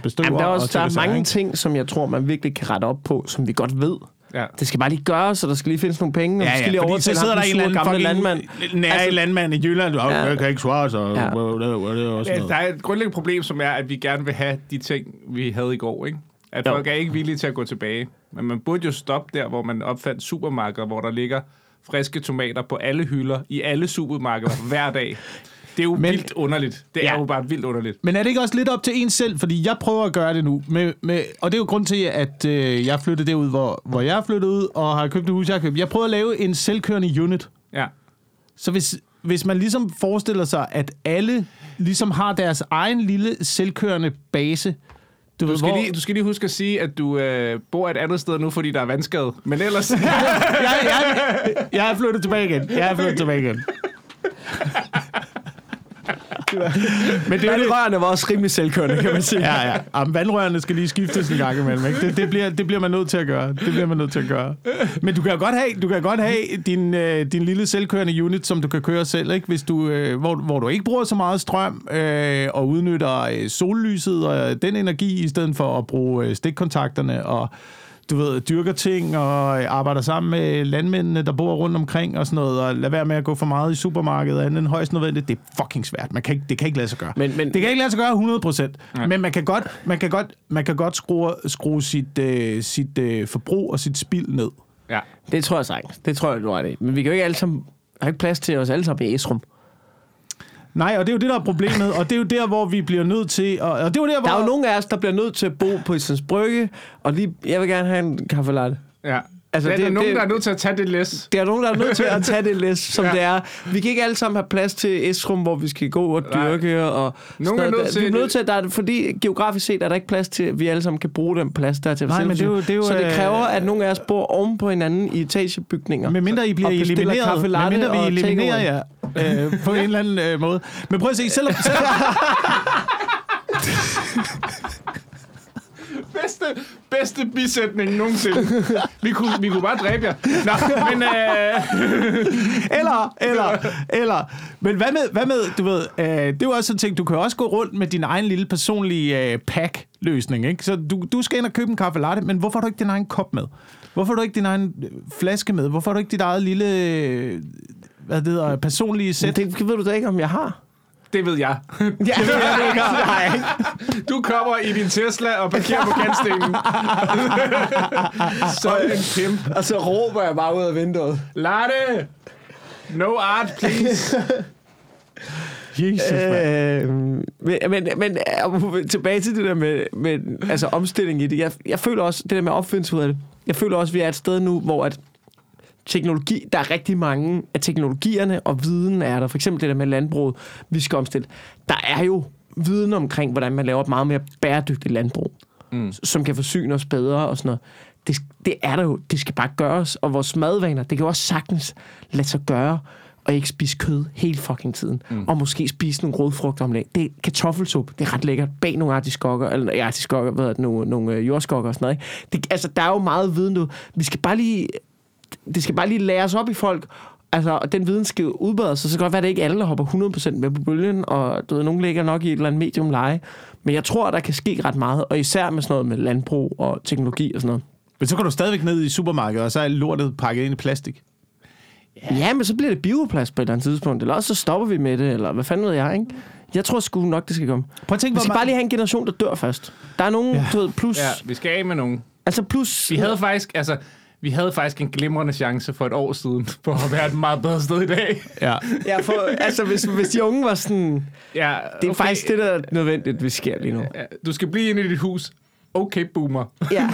bestøver
Jamen, der er, også,
og
der er
og
mange
sager,
ting, som jeg tror, man virkelig kan rette op på, som vi godt ved.
Ja.
Det skal bare lige gøres, så der skal lige findes nogle penge. og
Ja,
vi skal
ja,
lige
så sidder
ham,
der en eller
gamle landmand.
nær
Altså-
landmand i Jylland. Oh,
Ja.
ja. Jeg kan ikke svare, så...
Ja.
Ja. Det er også
Ja, der er et grundlæggende problem, som er, at vi gerne vil have de ting, vi havde i går, ikke? At
Jo.
folk er ikke villige til at gå tilbage. Men man burde jo stoppe der, hvor man opfandt supermarkeder, hvor der ligger friske tomater på alle hylder, i alle supermarkeder, hver dag. Det er jo
Men-
vildt underligt. Det
Ja.
er jo bare vildt underligt.
Men er det ikke også lidt op til en selv? Fordi jeg prøver at gøre det nu. Med, med, og det er jo grund til, at øh, jeg flyttede derud, hvor, hvor jeg er flyttet ud, og har købt et hus, jeg har købt. Jeg prøver at lave en selvkørende unit.
Ja.
Så hvis, hvis man ligesom forestiller sig, at alle ligesom har deres egen lille selvkørende base, du,
Du skal,
hvor...
lige, du skal lige huske at sige, at du øh, bor et andet sted nu, fordi der er vandskade. Men ellers...
jeg, jeg, jeg er flyttet tilbage igen. Jeg er flyttet tilbage igen.
Men det er det. Rørene var også rimelig selvkørende, kan man sige.
Ja, ja. Jamen, vandrørene skal lige skiftes en gang imellem. Ikke? Det, det, bliver, det bliver man nødt til at gøre. Det bliver man nødt til at gøre. Men du kan jo godt have, du kan godt have din, øh, din lille selvkørende unit, som du kan køre selv, ikke? Hvis du, øh, hvor, hvor du ikke bruger så meget strøm øh, og udnytter øh, sollyset og den energi, i stedet for at bruge øh, stikkontakterne og du ved, dyrker ting og arbejder sammen med landmændene, der bor rundt omkring og sådan noget, og lad være med at gå for meget i supermarkedet andet end højst nødvendigt. Det er fucking svært. Man kan ikke, det kan ikke lade sig gøre.
Men- men-
det kan ikke lade sig gøre 100 procent. Men man kan godt, man kan godt, man kan godt skrue, skrue sit, øh, sit øh, forbrug og sit spild ned.
Ja.
Det tror jeg sagtens. Det tror jeg, du har det. Men vi kan jo ikke alle sammen... har ikke plads til os alle sammen i Esrum.
Nej, og det er jo det, der er problemet, og det er jo der, hvor vi bliver nødt til, og, og det er jo der, hvor...
Der er jo nogen af os, der bliver nødt til at bo på Islands Brygge, og lige, jeg vil gerne have en kaffe latte.
ja.
Altså,
Altså, det,
det-
der er nogen,
det-
der er nødt til at tage det læs.
Der er nogen, der er nødt til at tage det læs, som
Ja.
ja. det er. Vi kan ikke alle sammen have plads til Esrum, hvor vi skal gå og
Nej.
dyrke. Og
Nogen er nødt til-
Vi er nødt til, at der er, fordi geografisk set er der ikke plads til, at vi alle sammen kan bruge den plads der til
Nej, men det er jo- det er jo,
Så det
øh,
kræver, at nogle af os bor oven på hinanden i etagebygninger.
Med mindre I bliver elimineret,
kaffe
med
latte
mindre vi eliminerer jer
takeaway.
øh, på en eller anden øh, måde. Men prøv at se, selvom...
Bedste, bedste bisætning nogensinde. Vi kunne, vi kunne bare dræbe jer. Nå, men... Øh,
eller, eller, eller. Men hvad med, hvad med du ved, øh, det er jo også sådan ting, du kan også gå rundt med din egen lille personlige øh, pack-løsning, ikke? Så du, du skal ind og købe en kaffe latte, men hvorfor har du ikke din egen kop med? Hvorfor har du ikke din egen øh, flaske med? Hvorfor har du ikke dit eget lille, øh, hvad det hedder, personlige sæt?
det ved du da ikke, om jeg har.
Det ved jeg.
Ja, det ved jeg ikke. Nej.
Du kommer i din Tesla og parkerer på kantstenen. Så en pimp.
Og så råber jeg bare ud af vinduet.
Latte! No art, please.
Jesus.
Øh, men, men, men øh, tilbage til det der med, med altså omstilling i det. Jeg, jeg føler også, det der med opfindelse ud af det, jeg føler også, at vi er et sted nu, hvor at teknologi, der er rigtig mange af teknologierne og viden er der. For eksempel det der med landbruget, vi skal omstille. Der er jo viden omkring, hvordan man laver et meget mere bæredygtigt landbrug, mm. som kan forsyne os bedre og sådan noget. Det, det er der jo. Det skal bare gøres. Og vores madvaner, det kan jo også sagtens lade sig gøre og ikke spise kød hele fucking tiden. Mm. Og måske spise nogle rødfrugter om dagen. Det er kartoffelsuppe. Det er ret lækkert. Bag nogle artiskokker, eller ja, artiskokker, hvad hedder det, nogle, nogle øh, jordskokker og sådan noget. Ikke? Det, altså, der er jo meget viden nu. Vi skal bare lige, det skal bare lige læres op i folk. Altså, og den viden skal jo udbredes, så det kan godt være, at det ikke alle, der hopper 100% med på bølgen, og du ved, nogen ligger nok i et eller andet medium leje. Men jeg tror, der kan ske ret meget, og især med sådan noget med landbrug og teknologi og sådan noget.
Men så går du stadigvæk ned i supermarkedet, og så er lortet pakket ind i plastik.
Ja, men så bliver det bioplast på et eller andet tidspunkt, eller også så stopper vi med det, eller hvad fanden ved jeg, ikke? Jeg tror sgu nok, det skal komme.
Prøv at tænke,
Vi skal
meget-
bare lige have en generation, der dør først. Der er nogen,
Ja.
du ved, plus...
Ja,
Ja.
vi skal af med nogen.
Altså plus...
Vi havde faktisk, altså, vi havde faktisk en glimrende chance for et år siden på at være et meget bedre sted i dag.
Ja.
Ja, for, altså hvis, hvis de unge var sådan...
Ja,
Det er okay. faktisk det, der er nødvendigt, vi sker lige nu.
Ja, du skal blive inde i dit hus. Okay, boomer.
Ja.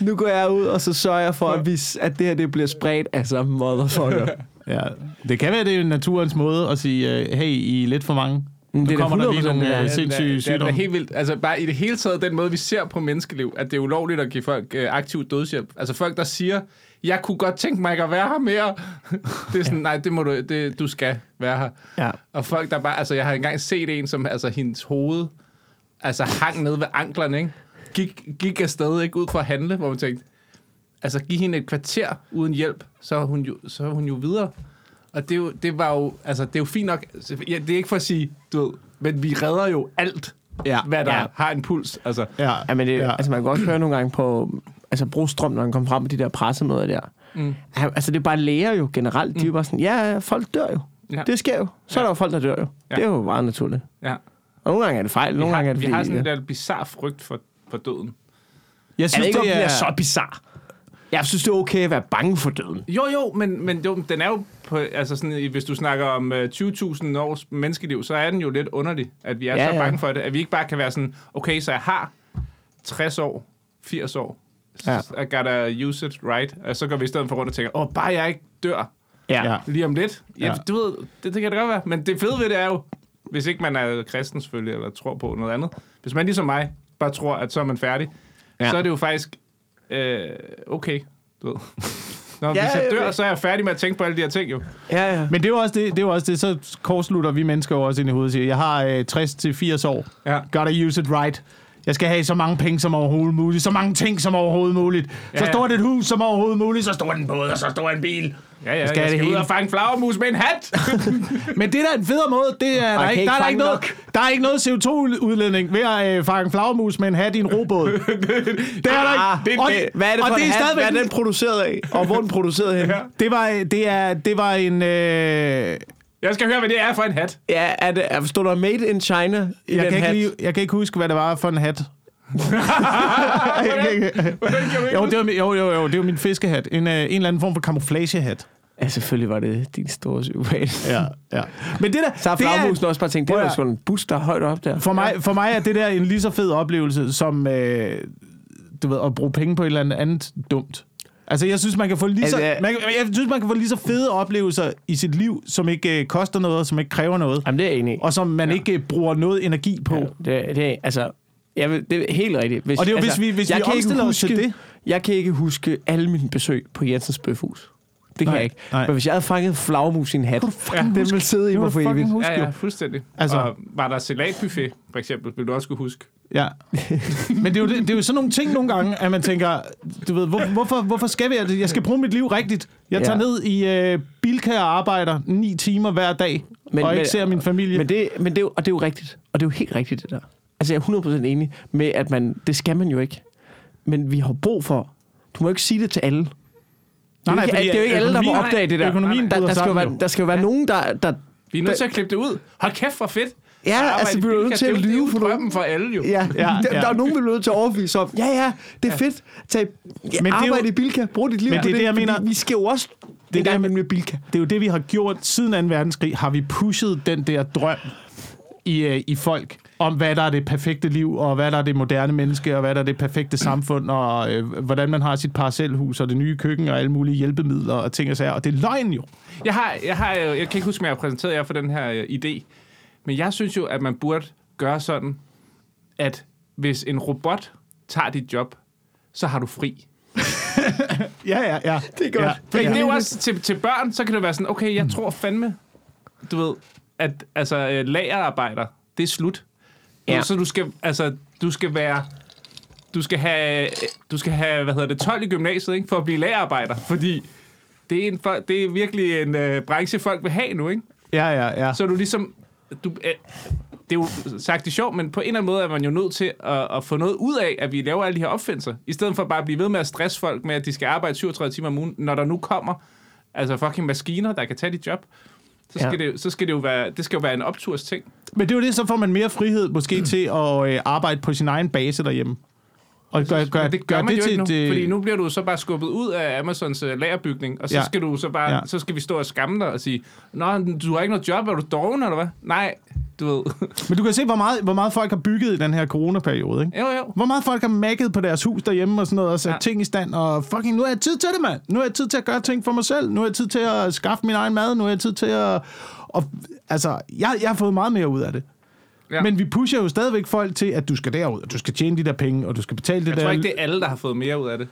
nu går jeg ud, og så sørger jeg for, at, vi, at det her det bliver spredt. Altså, motherfucker.
ja. Det kan være, det er naturens måde at sige, øh, hey, I er lidt for mange. Nu
det er da
kommer der lige
100%
nogle
det
øh,
Det
sindssyge
det er, det er
sygdomme.
helt vildt. Altså bare i det hele taget, den måde, vi ser på menneskeliv, at det er ulovligt at give folk øh, aktiv dødshjælp. Altså folk, der siger, jeg kunne godt tænke mig ikke at være her mere. det er sådan, nej, det må du, det, du skal være her.
Ja.
Og folk, der bare, altså jeg har engang set en, som, altså hendes hoved, altså hang ned ved anklerne, ikke? Gik, gik afsted, ikke? Ud for at handle, hvor man tænkte, altså giv hende et kvarter uden hjælp, så er hun jo, så er hun jo videre. Og det, er jo, det var jo, altså det er jo fint nok, ja, det er ikke for at sige, du ved, men vi redder jo alt,
Ja.
hvad der
Ja.
har en puls. Altså,
Ja.
Ja, men det,
Ja.
altså, man kan også høre nogle gange på altså, Brostrøm, når han kom frem med de der pressemøder der.
Mm.
Altså, det er bare læger jo generelt. De er jo bare sådan, ja, folk dør jo.
Ja.
Det sker jo. Så er
Ja.
der jo folk, der dør jo.
Ja.
Det er jo meget naturligt.
ja.
Og nogle gange er det fejl, nogle
har,
gange er det
vi
fordi...
har sådan en der bizarre frygt for, for døden.
Jeg synes,
ved ikke, om
det
det
er...
er så bizarre. Jeg synes, det er okay at være bange for døden.
Jo, jo, men, men jo, den er jo, på, altså sådan, i- hvis du snakker om uh, 20.000 års menneskeliv, så er den jo lidt underlig, at vi er ja, så
ja.
bange for det, at vi ikke bare kan være sådan, okay, så jeg har 60 år, 80 år,
Ja.
I gotta use it right, og så går vi i stedet for rundt og tænker, åh, bare jeg ikke dør
Ja.
lige om lidt. Ja,
Ja.
du ved, det, det kan det godt være, men det fede ved det er jo, hvis ikke man er kristen selvfølgelig, eller tror på noget andet, hvis man ligesom mig bare tror, at så er man færdig. Ja. så er det jo faktisk øh, okay, du ved. Når ja, hvis jeg dør,
ja.
så er jeg færdig med at tænke på alle de her ting, jo.
Ja, ja.
Men det er jo også det, det, er jo også det så kortslutter vi mennesker jo også ind i hovedet og siger, jeg har øh, 60 til 80 år.
Ja.
Gotta use it right. Jeg skal have så mange penge som overhovedet muligt. Så mange ting som overhovedet muligt. Så
Ja, ja.
stort et hus som overhovedet muligt. Så stort en båd, og så stor en bil.
Ja, ja,
Jeg skal
jeg
det
skal ud og fange flagermus med en hat.
Men det der er en federe måde, det er, der, er ikke,
ikke
der, er ikke noget,
nok.
der er ikke noget CO2-udledning ved at øh, fange flagmus med en hat i en robåd. det er der ikke.
Ah,
Og-
Hvad er det
og
for
det
en hat? Hvad er den produceret af? Og hvor den produceret hen?
Ja.
Det var, det, er, det var en... Øh,
Jeg skal høre, hvad det er for en hat.
Ja, er det, er, stod der Made in China i
jeg,
den
kan ikke
hat?
lige, jeg kan ikke huske, hvad det var for en hat.
Hvordan vi
Jo,
ikke
det var, min- jo, jo, jo, det var min fiskehat. En, øh, en eller anden form for camouflagehat.
Ja, selvfølgelig var det din store psykopat.
Ja, ja. Men det der...
Så har
er-
flagmusen også bare tænkt, det var sgu en bus, der er højt op der.
For mig, for mig er det der en lige så fed oplevelse, som øh, du ved, at bruge penge på et eller andet andet dumt. Altså, jeg synes, man kan få lige så,
Altså,
man, jeg synes, man kan få lige så fede oplevelser i sit liv, som ikke øh, koster noget, og som ikke kræver noget,
Jamen, det er jeg enig i.
og som man ja. ikke øh, bruger noget energi på.
Ja, det, det er, altså, jeg vil, det er helt rigtigt. Hvis,
Og det er jo,
altså,
hvis vi- hvis
jeg
vi
kan ikke
os til
huske,
det.
Jeg kan ikke huske alle mine besøg på Jensens Bøfhus. Det kan
Nej,
jeg ikke.
nej.
Men hvis jeg havde fanget flagmus i en hat,
fucking
den
huske.
ville sidde i
Det må
mig
du
for
fucking
evigt.
huske,
Ja, ja, fuldstændig.
Altså-
Altså, og var der salatbuffet, for eksempel, vil du også kunne huske.
Ja. Men det er, jo, det, det er jo sådan nogle ting nogle gange, at man tænker, du ved, hvor, hvorfor, hvorfor skal vi det? Jeg skal bruge mit liv rigtigt. Jeg tager
Ja.
ned i øh, Bilka og arbejder ni timer hver dag, men, og ikke
men-
ser min familie.
Men det, men det, er jo, og det er jo rigtigt. Og det er jo helt rigtigt, det der. Altså, jeg er 100% enig med, at man, det skal man jo ikke. Men vi har brug for... Du må jo ikke sige det til alle.
nej, nej,
det, er, ikke- det er jo ikke alle, der må opdage det der.
Økonomien
der, der, skal jo være, der skal jo være nogen, der... der
Vi er nødt til at klippe det ud. Hold kæft, hvor fedt.
Ja, altså, vi bliver nødt til at lyve for
drømmen for alle jo.
Ja,
Ja,
ja, der,
ja.
der er nogen, der bliver nødt til at overbevise om, ja, ja, det er fedt. Tag, ja,
Men det
arbejde
jo-
i Bilka, brug dit liv
Men det er det, jeg mener.
Vi skal jo også det
er det,
med Bilka.
Det er jo det, vi har gjort siden 2. verdenskrig. Har vi pushet den der drøm i, øh, i folk om, hvad der er det perfekte liv, og hvad der er det moderne menneske, og hvad der er det perfekte samfund, og øh, hvordan man har sit parcelhus, og det nye køkken, og alle mulige hjælpemidler og ting og sager. Og det er løgn jo.
Jeg, har, jeg, har, jeg kan ikke huske, om jeg har præsenteret jer for den her øh, idé, men jeg synes jo, at man burde gøre sådan, at hvis en robot tager dit job, så har du fri.
Ja, ja, ja.
Det er godt.
Ja.
Fordi
Ja.
det er jo også til, til børn, så kan det være sådan, okay, jeg tror fandme, du ved, at altså, øh, lagerarbejder, det er slut.
Ja.
Så du skal, altså, du skal være, du skal have, du skal have, hvad hedder det, 12 i gymnasiet, ikke, for at blive lagerarbejder, fordi det er, en, det er virkelig en øh, branche, folk vil have nu, ikke?
Ja, ja, ja.
Så du ligesom, du, øh, det er jo sagt det sjovt, men på en eller anden måde er man jo nødt til at, at få noget ud af, at vi laver alle de her opfindelser, i stedet for bare at blive ved med at stresse folk med, at de skal arbejde 37 timer om ugen, når der nu kommer altså fucking maskiner, der kan tage dit job. Så skal,
Ja.
det, så skal det jo være, det skal jo være en opturs ting.
Men det er jo det, så får man mere frihed måske til at øh, arbejde på sin egen base derhjemme. Og gør, gør,
det gør, man jo ikke nu,
et, øh,
fordi nu bliver du så bare skubbet ud af Amazons uh, lagerbygning, og så
Ja.
skal du så bare,
Ja.
så skal vi stå og skamme dig og sige, Nå, du har ikke noget job, er du doven, eller hvad? Nej, du ved.
Men du kan se, hvor meget, hvor meget folk har bygget i den her coronaperiode, ikke?
jo, jo.
Hvor meget folk har makket på deres hus derhjemme og sådan noget, og sat ja. Ting i stand, og fucking, nu har jeg tid til det, mand. Nu har jeg tid til at gøre ting for mig selv. Nu har jeg tid til at skaffe min egen mad. Nu har jeg tid til at... Og, altså, jeg, jeg har fået meget mere ud af det. Ja. Men vi pusher jo stadigvæk folk til, at du skal derud, og du skal tjene de der penge, og du skal betale det
Jeg
der...
tror ikke, det er alle, der har fået mere ud af det.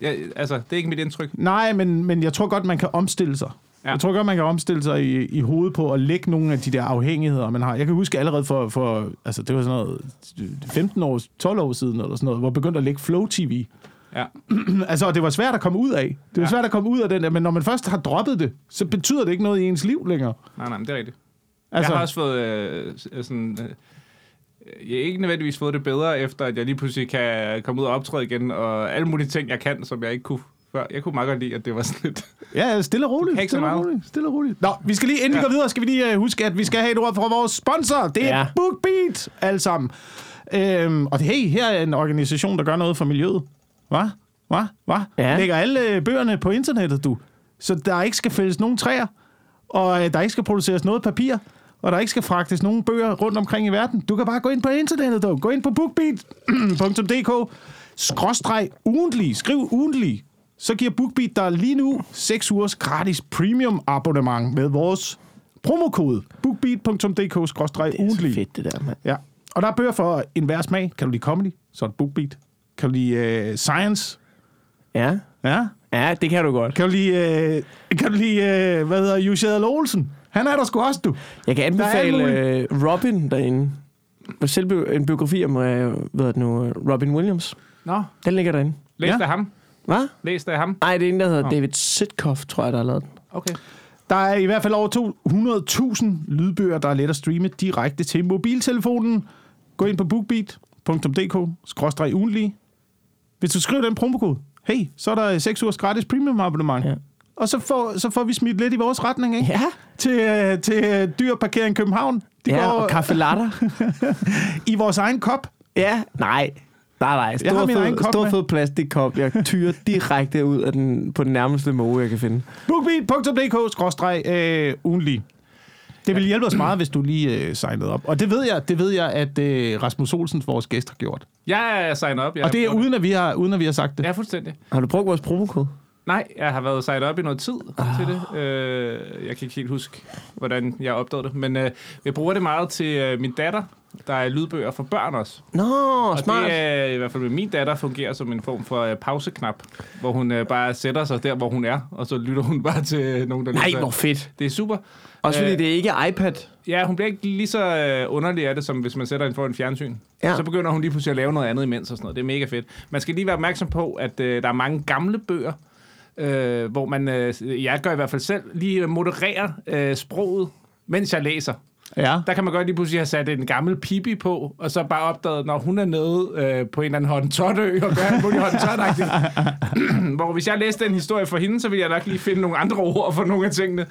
Jeg, altså, det er ikke mit indtryk.
Nej, men, men jeg tror godt, man kan omstille sig. Ja. Jeg tror godt, man kan omstille sig i, i hovedet på at lægge nogle af de der afhængigheder, man har. Jeg kan huske allerede for, for altså det var sådan noget 15 år, 12 år siden, eller sådan noget, hvor jeg begyndte at lægge Flow TV.
Ja.
altså, og det var svært at komme ud af. Det var
Ja.
svært at komme ud af den der, men når man først har droppet det, så betyder det ikke noget i ens liv længere.
Nej, nej, men det er rigtigt.
Altså,
jeg har også fået øh, sådan... Øh, jeg har ikke nødvendigvis fået det bedre, efter at jeg lige pludselig kan komme ud og optræde igen, og alle mulige ting, jeg kan, som jeg ikke kunne før. Jeg kunne meget godt lide, at det var sådan lidt...
Ja, stille og roligt.
Kan ikke så
Stille og
meget.
roligt. Stille og roligt. Nå, vi skal lige, inden vi
Ja.
går videre, skal vi lige uh, huske, at vi skal have et ord fra vores sponsor. Det er ja.
Ja.
BookBeat, alle sammen. Øhm, og hey, her er en organisation, der gør noget for miljøet. Hvad? Hvad? Hvad?
Ja.
Lægger alle øh, bøgerne på internettet, du. Så der ikke skal fældes nogen træer, og øh, der ikke skal produceres noget papir, og der ikke skal fragtes nogen bøger rundt omkring i verden. Du kan bare gå ind på internettet, du. Gå ind på bookbeat.dk, skråstreg ugentlig, skriv ugentlig. Så giver BookBeat dig lige nu 6 ugers gratis premium abonnement med vores promokode bookbeat.dk skråstreg
Det er
ugentlig.
fedt, det der, mand.
Ja. Og der er bøger for enhver smag. Kan du lide comedy, så er det BookBeat. Kan du lide uh, science?
Ja.
Ja.
ja, det kan du godt.
Kan du lide, uh, kan du lide uh, hvad hedder Jussi Adler Olsen? Han er der sgu også, du.
Jeg kan anbefale uh, Robin derinde. selv en biografi om øh, hvad er det nu, Robin Williams.
Nå,
Den ligger derinde.
læs
Ja.
af ham.
Hvad?
Læs af ham.
Nej, det er en, der hedder
Nå.
David Sitkoff, tror jeg, der har lavet den.
Okay.
Der er i hvert fald over 200.000 lydbøger, der er let at streame direkte til mobiltelefonen. Gå ind på bookbeat.dk-ugentlig. Hvis du skriver den promokode, hey, så er der 6 ugers gratis premium abonnement.
Ja.
Ja. Og så får, så får vi smidt lidt i vores retning, ikke?
Ja.
Til, øh, til øh, dyr parkering København. Det
ja,
går
og kaffe latter.
i vores egen kop.
ja, nej. Nej, nej.
Jeg har
Stor,
min egen
fed,
kop
stor fed plastikkop. Jeg tyrer direkte ud af den, på den nærmeste måge, jeg kan finde.
bookbeat.dk-ugentlig. Det vil hjælpe os meget, hvis du lige øh, signede op. Og det ved jeg, det ved jeg at øh, Rasmus Olsen, vores gæst, har gjort.
Jeg er signet op. Jeg
Og det er uden at, vi har, uden at vi har sagt det.
Ja, fuldstændig.
Har du brugt vores promokode?
Nej, jeg har været signet op i noget tid ah. til det. Øh, jeg kan ikke helt huske, hvordan jeg opdagede det. Men øh, jeg bruger det meget til øh, min datter. Der er lydbøger for børn også.
Nå,
Og
smart.
det er i hvert fald med min datter fungerer som en form for øh, pauseknap, hvor hun øh, bare sætter sig der, hvor hun er, og så lytter hun bare til nogen, der
Nej,
læser.
hvor fedt.
Det er super.
Også fordi
Øh,
det er ikke iPad.
Ja, hun bliver ikke lige så øh, underlig af det, som hvis man sætter hende for en fjernsyn.
Ja.
Så begynder hun lige pludselig at lave noget andet imens og sådan noget. Det er mega fedt. Man skal lige være opmærksom på, at øh, der er mange gamle bøger, øh, hvor man, øh, jeg gør i hvert fald selv, lige modererer øh, sproget, mens jeg læser.
Ja.
Der kan man godt lige pludselig have sat en gammel pipi på, og så bare opdaget, når hun er nede øh, på en eller anden hottentotø og gør alt muligt hottentotagtigt. Hvor hvis jeg læste den historie for hende, så ville jeg nok lige finde nogle andre ord for nogle af tingene.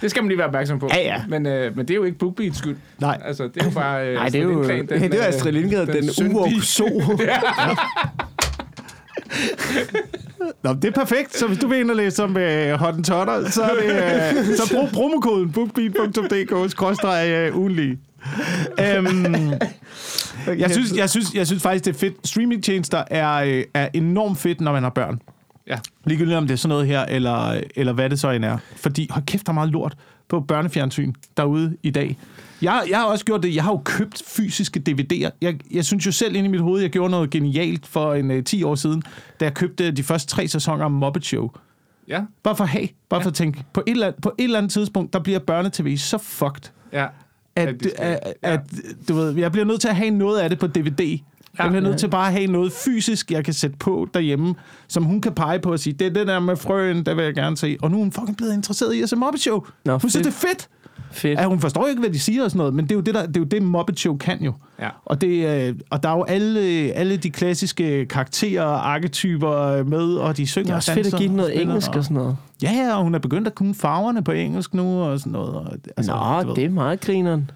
Det skal man lige være opmærksom på.
Ja, ja.
Men, øh, men det er jo ikke BookBeats skyld.
Nej.
Altså, det er jo bare... Øh,
Nej, det er jo
Lindgren,
den, det er Astrid Lindgren, den, den
syndige-
uvåg so.
Nå, det er perfekt. Så hvis du vil ind og læse om øh, Hottentotter, så, er det, øh, så brug promokoden bookbeat.dk-ugentlig. Øhm, jeg, synes, jeg, synes, jeg synes faktisk, det er fedt. Streamingtjenester er, øh, er enormt fedt, når man har børn.
Ja.
Ligegyldigt om det er sådan noget her, eller, eller hvad det så end er. Fordi, hold kæft, der er meget lort på børnefjernsyn derude i dag. Jeg, jeg har også gjort det. Jeg har jo købt fysiske DVD'er. Jeg, jeg synes jo selv inde i mit hoved, jeg gjorde noget genialt for en uh, 10 år siden, da jeg købte de første tre sæsoner af Muppet Show.
Ja,
Bare for at have, bare for at tænke, på et, eller andet, på et eller andet tidspunkt, der bliver børnetv så fucked,
ja.
at,
At
at, at du ved, jeg bliver nødt til at have noget af det på DVD. Jeg bliver nødt til bare at have noget fysisk, jeg kan sætte på derhjemme, som hun kan pege på og sige, det er det der med frøen, der vil jeg gerne se. Og nu er hun fucking blevet interesseret i at se Muppet Show.
Nå,
hun synes, det er fedt.
Fedt.
Ja, hun forstår ikke, hvad de siger og sådan noget, men det er jo det, der, det, er jo det Muppet Show kan jo.
Ja.
Og, det, øh, og der er jo alle, alle de klassiske karakterer og arketyper med, og de synger
Det er også
og
fedt at
danser
give den noget
spiller,
engelsk og sådan noget.
Ja, ja, og hun er begyndt at kunne farverne på engelsk nu og sådan noget. Og, altså,
Nå, det er meget grineren.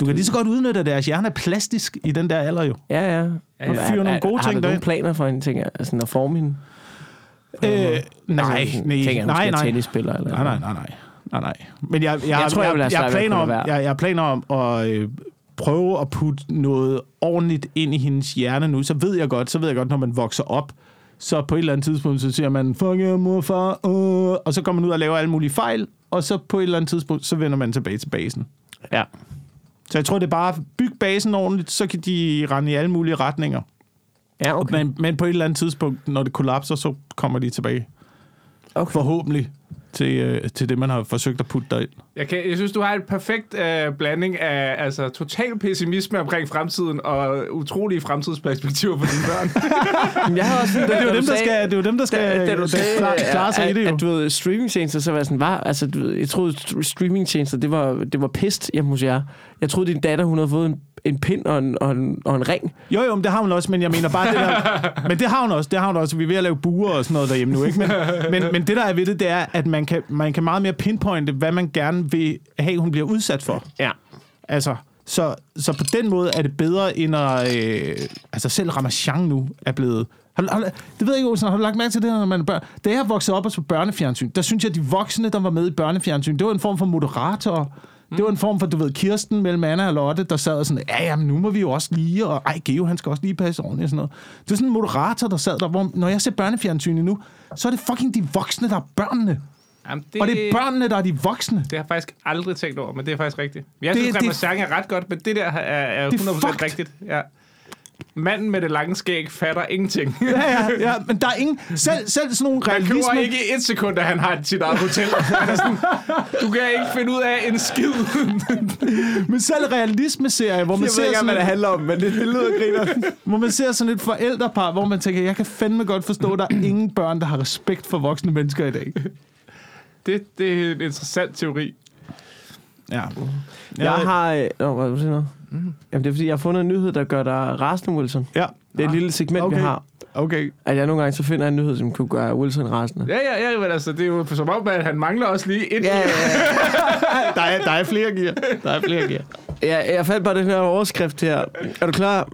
Du kan lige så godt udnytte, at deres hjerne er plastisk i den der alder jo.
Ja, ja.
Og fyre nogle gode
har
ting
du nogle planer for tænker jeg? Altså, at forme hende?
Øh, nej,
altså,
nej,
tænker, jeg,
nej, nej.
tennisspiller, eller
Nej, nej, nej, nej. nej, nej. Men jeg, jeg, jeg,
tror, jeg have
jeg,
ved at
planer om, jeg, jeg planer om at øh, prøve at putte noget ordentligt ind i hendes hjerne nu. Så ved jeg godt, så ved jeg godt, når man vokser op, så på et eller andet tidspunkt, så siger man, fuck yeah, mor, far, uh, og så går man ud og laver alle mulige fejl, og så på et eller andet tidspunkt, så vender man tilbage til basen.
Ja.
Så jeg tror, det er bare bygge basen ordentligt, så kan de rende i alle mulige retninger.
Ja, okay.
Men, men på et eller andet tidspunkt, når det kollapser, så kommer de tilbage.
okay.
Forhåbentlig til, øh, til det, man har forsøgt at putte derind.
Jeg, kan, jeg synes, du har et perfekt øh, blanding af altså, total pessimisme omkring fremtiden og utrolige fremtidsperspektiver for dine børn.
Men jeg har også sådan,
Det er jo dem, der skal, det er jo dem, der skal
da, da du sagde,
klare, klare sig
at,
i det jo.
at, du ved, streamingtjenester, så var jeg sådan, var, altså, du ved, jeg troede, st- streamingtjenester, det var, det var pest hjemme hos jer. Jeg troede, din datter, hun havde fået en, en pind og en, og, en, og en ring.
Jo, jo, men det har hun også, men jeg mener bare det der... Men det har hun også, det har hun også. Vi er ved at lave buer og sådan noget derhjemme nu, ikke? Men, men, men det, der er ved det, det er, at man kan, man kan meget mere pinpointe, hvad man gerne vil have, hun bliver udsat for.
Ja.
Altså, så, så på den måde er det bedre, end at... Øh, altså, selv Ramachan nu er blevet... Har, har, det ved jeg ikke, Olsen, har du lagt mærke til det, når man er børn? Da jeg voksede op og så børnefjernsyn, der synes jeg, at de voksne, der var med i børnefjernsyn, det var en form for moderator. Det var en form for, du ved, Kirsten mellem Anna og Lotte, der sad og sådan, ja, jamen, nu må vi jo også lige, og ej, Geo, han skal også lige passe ordentligt og sådan noget. Det var sådan en moderator, der sad der, hvor når jeg ser børnefjernsyn nu, så er det fucking de voksne, der er børnene.
Jamen, det,
Og det er børnene, der er de voksne.
Det har jeg faktisk aldrig tænkt over, men det er faktisk rigtigt. Jeg
Det-
synes,
det-
at Ramachan er ret godt, men det der er, er
Det er
100%
fucked.
rigtigt. Ja. manden med det lange skæg fatter ingenting.
Ja, ja, ja, men der er ingen... Selv, selv sådan nogle
Man køber
realisme...
ikke i et sekund, at han har sit eget hotel. Han sådan, du kan ikke finde ud af en skid.
Men selv realisme-serier, hvor man
Jeg ved
ser
ikke,
sådan
hvad det
et,
handler om, men det, det lyder griner.
hvor man ser sådan et forældrepar, hvor man tænker, jeg kan fandme godt forstå, at der er ingen børn, der har respekt for voksne mennesker i dag.
Det, det er en interessant teori.
Ja.
Jeg har... Øh, Nå, hvad vil du sige noget? Jamen, det er fordi, jeg har fundet en nyhed, der gør dig rasende, Wilson.
Ja,
Det er et lille segment,
Okay.
vi har.
okay.
At jeg nogle gange så finder jeg en nyhed, som kunne gøre Wilson rasende.
Ja, ja, ja, men altså, det er jo som om, at han mangler også lige et.
Ja, ja,
Der er, der er flere gear. Der er flere gear.
ja. Jeg fandt bare den her overskrift her. Er du klar?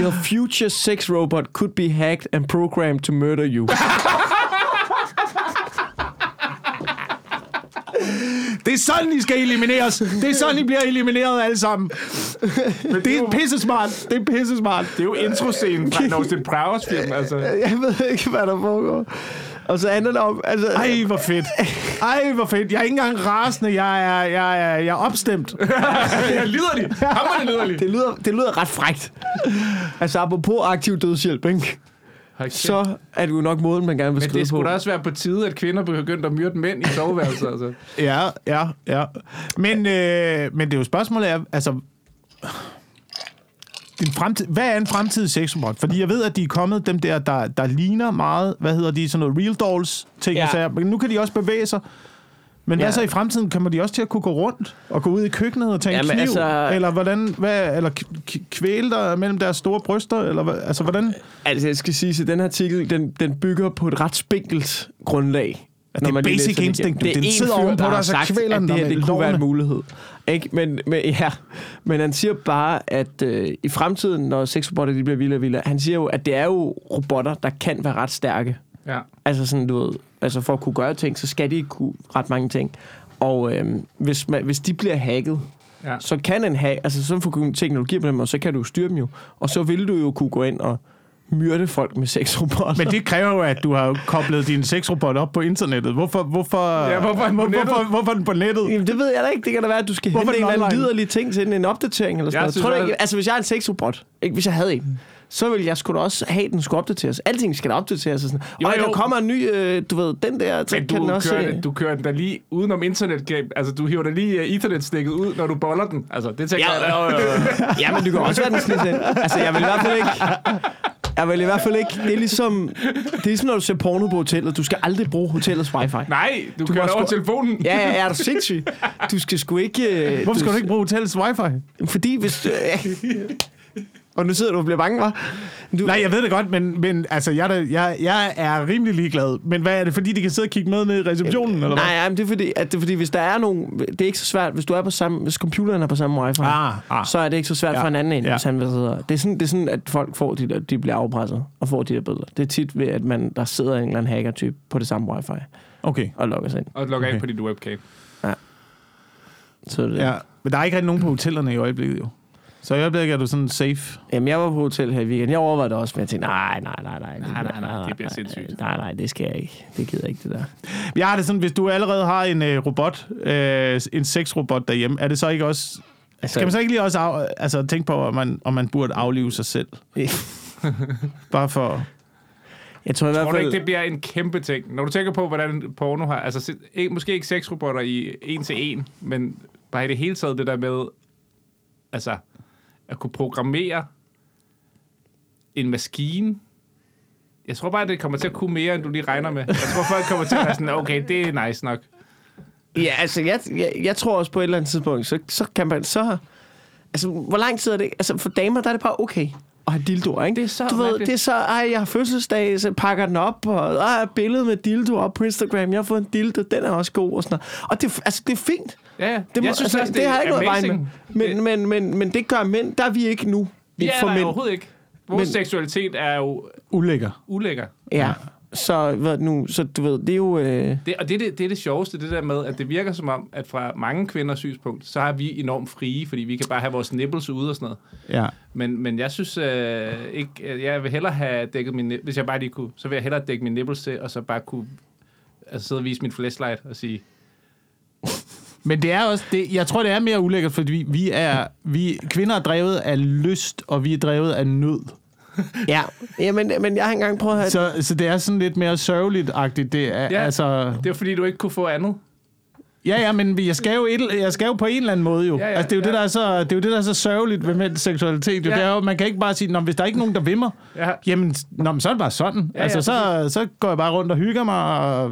Your future sex robot could be hacked and programmed to murder you.
Det er sådan, I skal elimineres. Det er sådan, I bliver elimineret alle sammen. Det er pisse smart. Det er pisse smart.
Det er jo introscenen fra en Austin Powers film, altså.
Jeg ved ikke, hvad der foregår. Og så handler det om... Altså,
Ej, hvor fedt. Ej, hvor fedt. Jeg er ikke engang rasende. Jeg er, jeg er, jeg er opstemt.
Jeg lider det lider de.
det, lyder, det lyder ret frægt. Altså, apropos aktiv dødshjælp, ikke? Så er det jo nok måden, man gerne vil
Men
skrive
det
på.
skulle da også være på tide, at kvinder begyndte at myrde mænd i soveværelset, altså.
Ja, ja, ja. Men, øh, men det er jo spørgsmålet er, altså... Din fremtid, hvad er en fremtidig sexrobot? Fordi jeg ved, at de er kommet, dem der, der, der ligner meget, hvad hedder de, sådan noget real dolls ting.
Ja.
Ja. Men nu kan de også bevæge sig. Men ja. Hvad så i fremtiden? Kommer de også til at kunne gå rundt og gå ud i køkkenet og tage en
Jamen,
kniv?
altså-
Eller hvordan, hvad, eller kvæle dig mellem deres store bryster? Eller hvad, altså, hvordan?
Altså, jeg skal sige, at den her artikel, den, den bygger på et ret spinkelt grundlag.
det er basic instinct, du.
Det er
Den
en
sidder
fyr,
ovenpå
der
dig,
har
så kvæler
at
den
det her, det kunne være en mulighed. Ikke? Men, men, ja. men han siger bare, at øh, i fremtiden, når sexrobotter de bliver vildere og vildere, han siger jo, at det er jo robotter, der kan være ret stærke.
Ja.
Altså sådan, du ved, altså for at kunne gøre ting, så skal de kunne ret mange ting. Og øhm, hvis, man, hvis de bliver hacket,
Ja.
så kan en have, altså så får teknologi på dem, og så kan du styre dem jo. Og så vil du jo kunne gå ind og myrde folk med sexrobotter.
Men det kræver jo, at du har koblet din sexrobot op på internettet. Hvorfor, hvorfor,
Ja, hvorfor den på nettet?
hvorfor, hvorfor den på nettet?
Jamen, det ved jeg da ikke. Det kan da være, at du skal
Hvorfor
hente en
er
eller anden liderlig ting til den, en opdatering eller sådan
Jeg
noget.
synes
Tror du ikke, altså, hvis jeg er en sexrobot, ikke, hvis jeg havde en, så ville jeg sgu da også have, at den skulle opdateres. Alting skal da opdateres. Og sådan.
Jo,
og
jo.
der kommer en ny, øh, du ved, den der, så
Men
kan den
du,
også...
kører,
øh,
den, du kører den da lige udenom internet Altså, du hiver da lige uh, Ethernet-stikket ud, når du boller den. Altså, det tænker jeg da.
Ja, jo, jo, jo. ja, men du kan også være den ind. Altså, jeg vil i hvert fald ikke... Jeg vil i hvert fald ikke... Det er ligesom, det er ligesom når du ser porno på hotellet. Du skal aldrig bruge hotellets wifi.
Nej, du,
Du
kører over
sgu-
telefonen.
Ja, ja, er du sindssyg? Du skal sgu ikke... øh,
Hvorfor skal du ikke bruge hotellets wifi?
Fordi hvis... Øh, og nu sidder du og bliver bange, var. Du,
Nej, jeg ved det godt, men, men altså, jeg, er da- jeg, jeg er rimelig ligeglad. Men hvad er det, fordi de kan sidde og kigge med ned i receptionen, eller hvad?
Nej, ja, men det er fordi, at det er fordi, hvis der er nogen... Det er ikke så svært, hvis du er på samme... Hvis computeren er på samme wifi,
Ah, ah.
så er det ikke så svært
Ja,
for en anden end,
ja.
hvis han vil sidde. Det er, sådan, det er sådan, at folk får de der, de bliver afpresset og får de der billeder. Det er tit ved, at man, der sidder en eller anden hacker-type på det samme wifi
Okay.
og logger sig ind.
Og logger
Okay.
ind på dit webcam.
Så er det,
Ja, men der er ikke rigtig nogen på hotellerne i øjeblikket, jo. Så i øjeblikket er du sådan safe.
Jamen, jeg var på hotel her i weekenden. Jeg overvejede det også, men jeg tænkte, nej, nej, nej, nej.
Nej, nej, nej, det bliver sindssygt.
Nej, nej, det skal jeg ikke. Det gider jeg ikke, det der.
Jeg har det sådan, hvis du allerede har en øh, robot, øh, en sexrobot derhjemme, er det så ikke også...
Altså,
Skal man så ikke lige også af, altså, tænke på, om man, om man burde aflive sig selv? Bare for...
jeg tror i hvert
Tror du
fald...
ikke, det bliver en kæmpe ting? Når du tænker på, hvordan porno har... Altså, måske ikke sexrobotter i en til en, men bare i det hele taget det der med... Altså, at kunne programmere en maskine. Jeg tror bare, det kommer til at kunne mere, end du lige regner med. Jeg tror, folk kommer til at være sådan, okay, det er nice nok.
Ja, altså, jeg, jeg, jeg tror også på et eller andet tidspunkt, så, så kan man så... Altså, hvor lang tid er det? Altså, for damer, der er det bare okay at have dildoer, ikke?
Det er så
Du ved,
mærkeligt.
det er så, ej, jeg har fødselsdag, så pakker den op, og ej, billedet med dildo op på Instagram, jeg har fået en dildo, den er også god, og sådan noget. Og det, altså, det er fint.
Ja, ja.
Det, må,
jeg synes
altså,
også,
det, har jeg ikke noget at veje med.
amazing.
Men,
Det-
men, men, men det gør mænd, der er vi ikke nu.
Ja,
for
nej,
mænd.
overhovedet ikke. Vores
Men-
seksualitet er jo
Ulækker.
ulækker.
Ja. Så, hvad nu, så du ved, det er jo... Øh,
Det, og det, er det, det er det sjoveste, det der med, at det virker som om, at fra mange kvinders synspunkt, så er vi enormt frie, fordi vi kan bare have vores nipples ude og sådan noget.
Ja.
Men, men jeg synes øh, ikke, øh, jeg vil hellere have dækket min, hvis jeg bare lige kunne, så vil jeg hellere dække min nipples til, og så bare kunne altså sidde og vise min flashlight og sige,
Men det er også, det, jeg tror, det er mere ulækkert, fordi vi, vi er, vi, kvinder er drevet af lyst, og vi er drevet af nød.
Ja, ja men, men jeg har engang prøvet at have...
Så, så det er sådan lidt mere sørgeligt-agtigt. Det er,
Ja.
altså,
Det er fordi, du ikke kunne få andet.
Ja, ja, men jeg skal, jo et, jeg skal jo på en eller anden måde jo.
Ja, ja,
altså, det, er jo
ja.
det, der er så, det er jo det, der er så sørgeligt ved mænds seksualitet. Jo.
Ja.
Det er jo, man kan ikke bare sige, hvis der er ikke nogen, der vil mig,
Ja.
jamen, nå, men så er det bare sådan.
Ja, ja,
altså, så, så går jeg bare rundt og hygger mig og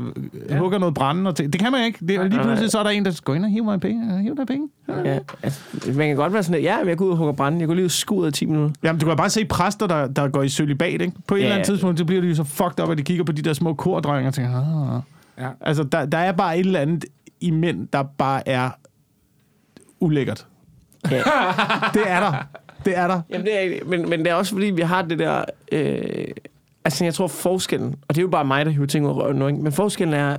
ja. hugger noget brænde. Og ting. Det kan man ikke. Det er, lige pludselig så er der en, der går ind og hiver mig penge. Hiver der penge.
Ja, altså, man kan godt være sådan, at ja, jeg går ud og hugger branden. Jeg går lige ud og skuder i 10 minutter.
Jamen, du kan bare se præster, der, der går i sølibat, ikke? På et
Ja,
eller andet
ja.
tidspunkt, så bliver de jo så fucked up, at de kigger på de der små kordrenge og tænker, ah.
Ja.
Altså, der, der er bare et eller andet i mænd, der bare er ulækkert.
Ja.
Det er der. Det er der.
Jamen, det er, ikke- men, men det er også fordi, vi har det der... Øh, altså, jeg tror forskellen, og det er jo bare mig, der hiver ting ud af røven nu, ikke? men forskellen er,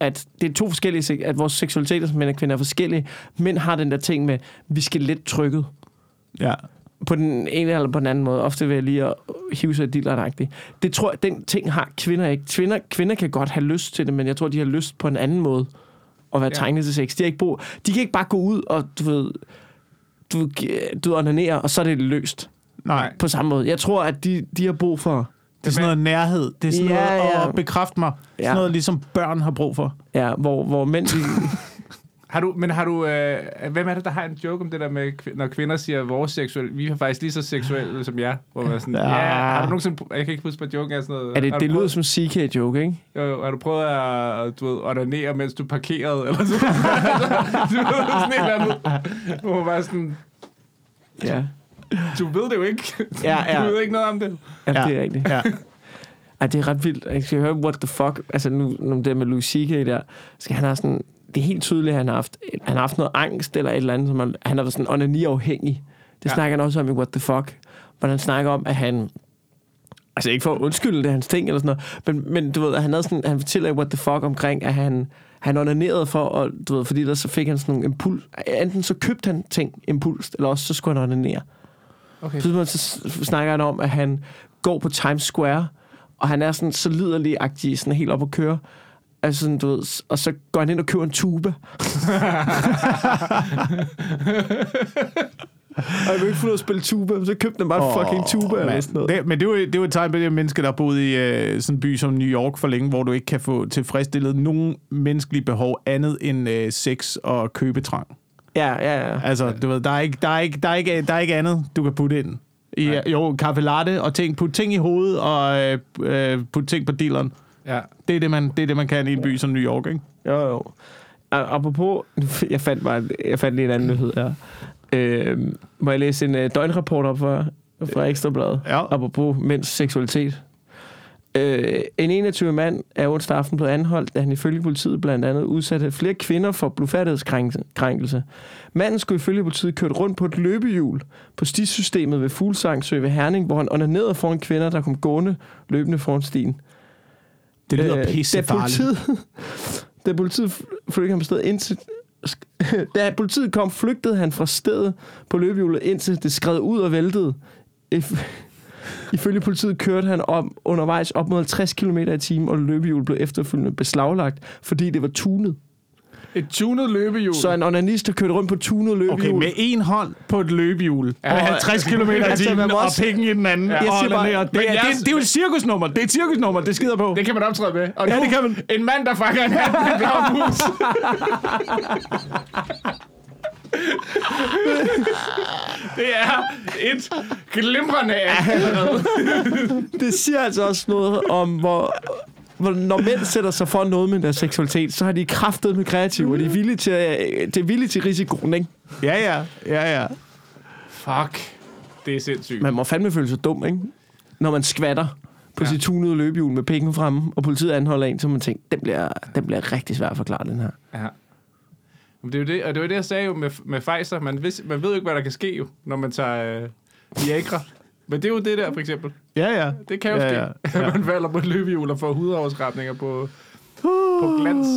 at det er to forskellige, at vores seksualitet som mænd og kvinder er forskellige. Mænd har den der ting med, vi skal let trykket
Ja.
på den ene eller på den anden måde. Ofte vil jeg lige at hive sig dilleragtigt. Det tror jeg, den ting har kvinder ikke. Kvinder, kvinder kan godt have lyst til det, men jeg tror, de har lyst på en anden måde at være
Ja.
tegnet til sex. De, har ikke brug, de kan ikke bare gå ud og, du ved, du, du ved, onanere, og så er det løst
Nej.
på samme måde. Jeg tror, at de, de har brug for...
Det er sådan noget nærhed. Det er sådan
Ja,
noget
ja.
at bekræfte mig. Sådan
Ja.
noget, ligesom børn har brug for.
Ja, hvor, hvor mænd... De,
Har du, men har du, øh, hvem er det, der har en joke om det der med, når kvinder siger, vores seksuelle, vi er faktisk lige så seksuelle som jer, hvor man er sådan,
Ja.
ja. ja, har du nogensinde, jeg kan ikke huske, hvad joken er sådan noget.
er det, det lyder som CK-joke, ikke?
jo, jo, har du prøvet at, du ved, onanere, mens du parkerede, eller sådan du ved, sådan et eller andet, hvor man bare sådan,
Ja.
du ved det jo ikke.
Ja, ja.
Du ved ikke noget om det.
Ja, det er rigtigt.
Ja.
Ej, det er ret vildt. Jeg skal høre, what the fuck. Altså, nu, nu det med Louis C.K. der, skal han have sådan... Det er helt tydeligt, at han har haft, han har haft noget angst eller et eller andet, som han, han har været sådan onani-afhængig. Det
Ja.
snakker han også om i What the Fuck. Hvor han snakker om, at han... Altså ikke for at undskylde, det hans ting eller sådan noget, men, men du ved, at han, havde sådan, han fortæller i What the Fuck omkring, at han, han onanerede for, og, du ved, fordi der så fik han sådan nogle impuls. Enten så købte han ting impuls, eller også så skulle han onanere.
Okay.
Så, så snakker han om, at han går på Times Square, og han er sådan så liderlig-agtig, sådan helt op at køre. Altså sådan, du ved, og så går han ind og køber en tuba. og jeg vil ikke få noget at spille tuba, så købte han bare en fucking tuba eller sådan noget.
Det, men det er, jo, det er jo et tegn på det menneske, der har boet i øh, sådan en by som New York for længe, hvor du ikke kan få tilfredsstillet nogen menneskelige behov andet end øh, sex og købetrang.
Ja, ja, ja.
Altså, du ved, der er ikke, der er ikke, der er ikke, der er ikke andet, du kan putte ind. I, jo, kaffe latte og ting, putte ting i hovedet og øh, øh, putte ting på dealeren.
Ja.
Det er det, man, det er det, man kan i en by som New York, ikke?
Jo, jo. Apropos, jeg fandt, bare, jeg fandt lige en anden nyhed her. Øh, må jeg læse en øh, døgnrapport op fra, fra Ekstrabladet?
Ja.
Apropos mænds seksualitet. Øh, en 21 mand er onsdag aften blevet anholdt, da han ifølge politiet blandt andet udsatte flere kvinder for blufærdighedskrænkelse. Manden skulle ifølge politiet kørt rundt på et løbehjul på stisystemet ved Fuglsangsø ved Herning, hvor han onanerede foran kvinder, der kom gående løbende foran stien.
Det lyder
Øh,
øh,
Da
pissefarligt.
politiet, da politiet flygtede ham på stedet indtil... Da politiet kom, flygtede han fra stedet på løbehjulet, indtil det skred ud og væltede. If- Ifølge politiet kørte han om, undervejs op mod 50 km i timen, og løbehjulet blev efterfølgende beslaglagt, fordi det var tunet.
Et tunet løbehjul.
Så en onanist har kørt rundt på tunet løbehjul.
Okay, med en hånd på et løbehjul. Ja, med
Og-
50 km i
Altså,
timen og pikken i den anden.
Jeg
og
siger bare-
det, er, det, det, er jo et cirkusnummer. Det er et cirkusnummer. Det skider på.
Det kan man optræde med. Og
Ja,
nu,
det kan man.
En mand, der fanger en hat med en blau mus. det er et glimrende.
Det siger altså også noget om, hvor når mænd sætter sig for noget med deres seksualitet, så har de kraftet med kreativ, og de er villige til, det er villige til risikoen, ikke?
Ja, ja. Ja, ja.
Fuck. Det er sindssygt.
Man må fandme føle sig dum, ikke? Når man skvatter på
Ja.
sit tunede løbehjul med penge fremme, og politiet anholder en, så man tænker, den bliver, den bliver rigtig svær at forklare, den her.
Ja. Men det er jo det, og det var det, jeg sagde jo med, med Pfizer. Man, vis, man ved jo ikke, hvad der kan ske jo, når man tager øh, Viagra. Men det er jo det der, for eksempel.
Ja, ja.
Det kan jo
Ja,
ske,
ja.
man falder på et løbehjul og får hudoverskrabninger på, på glans.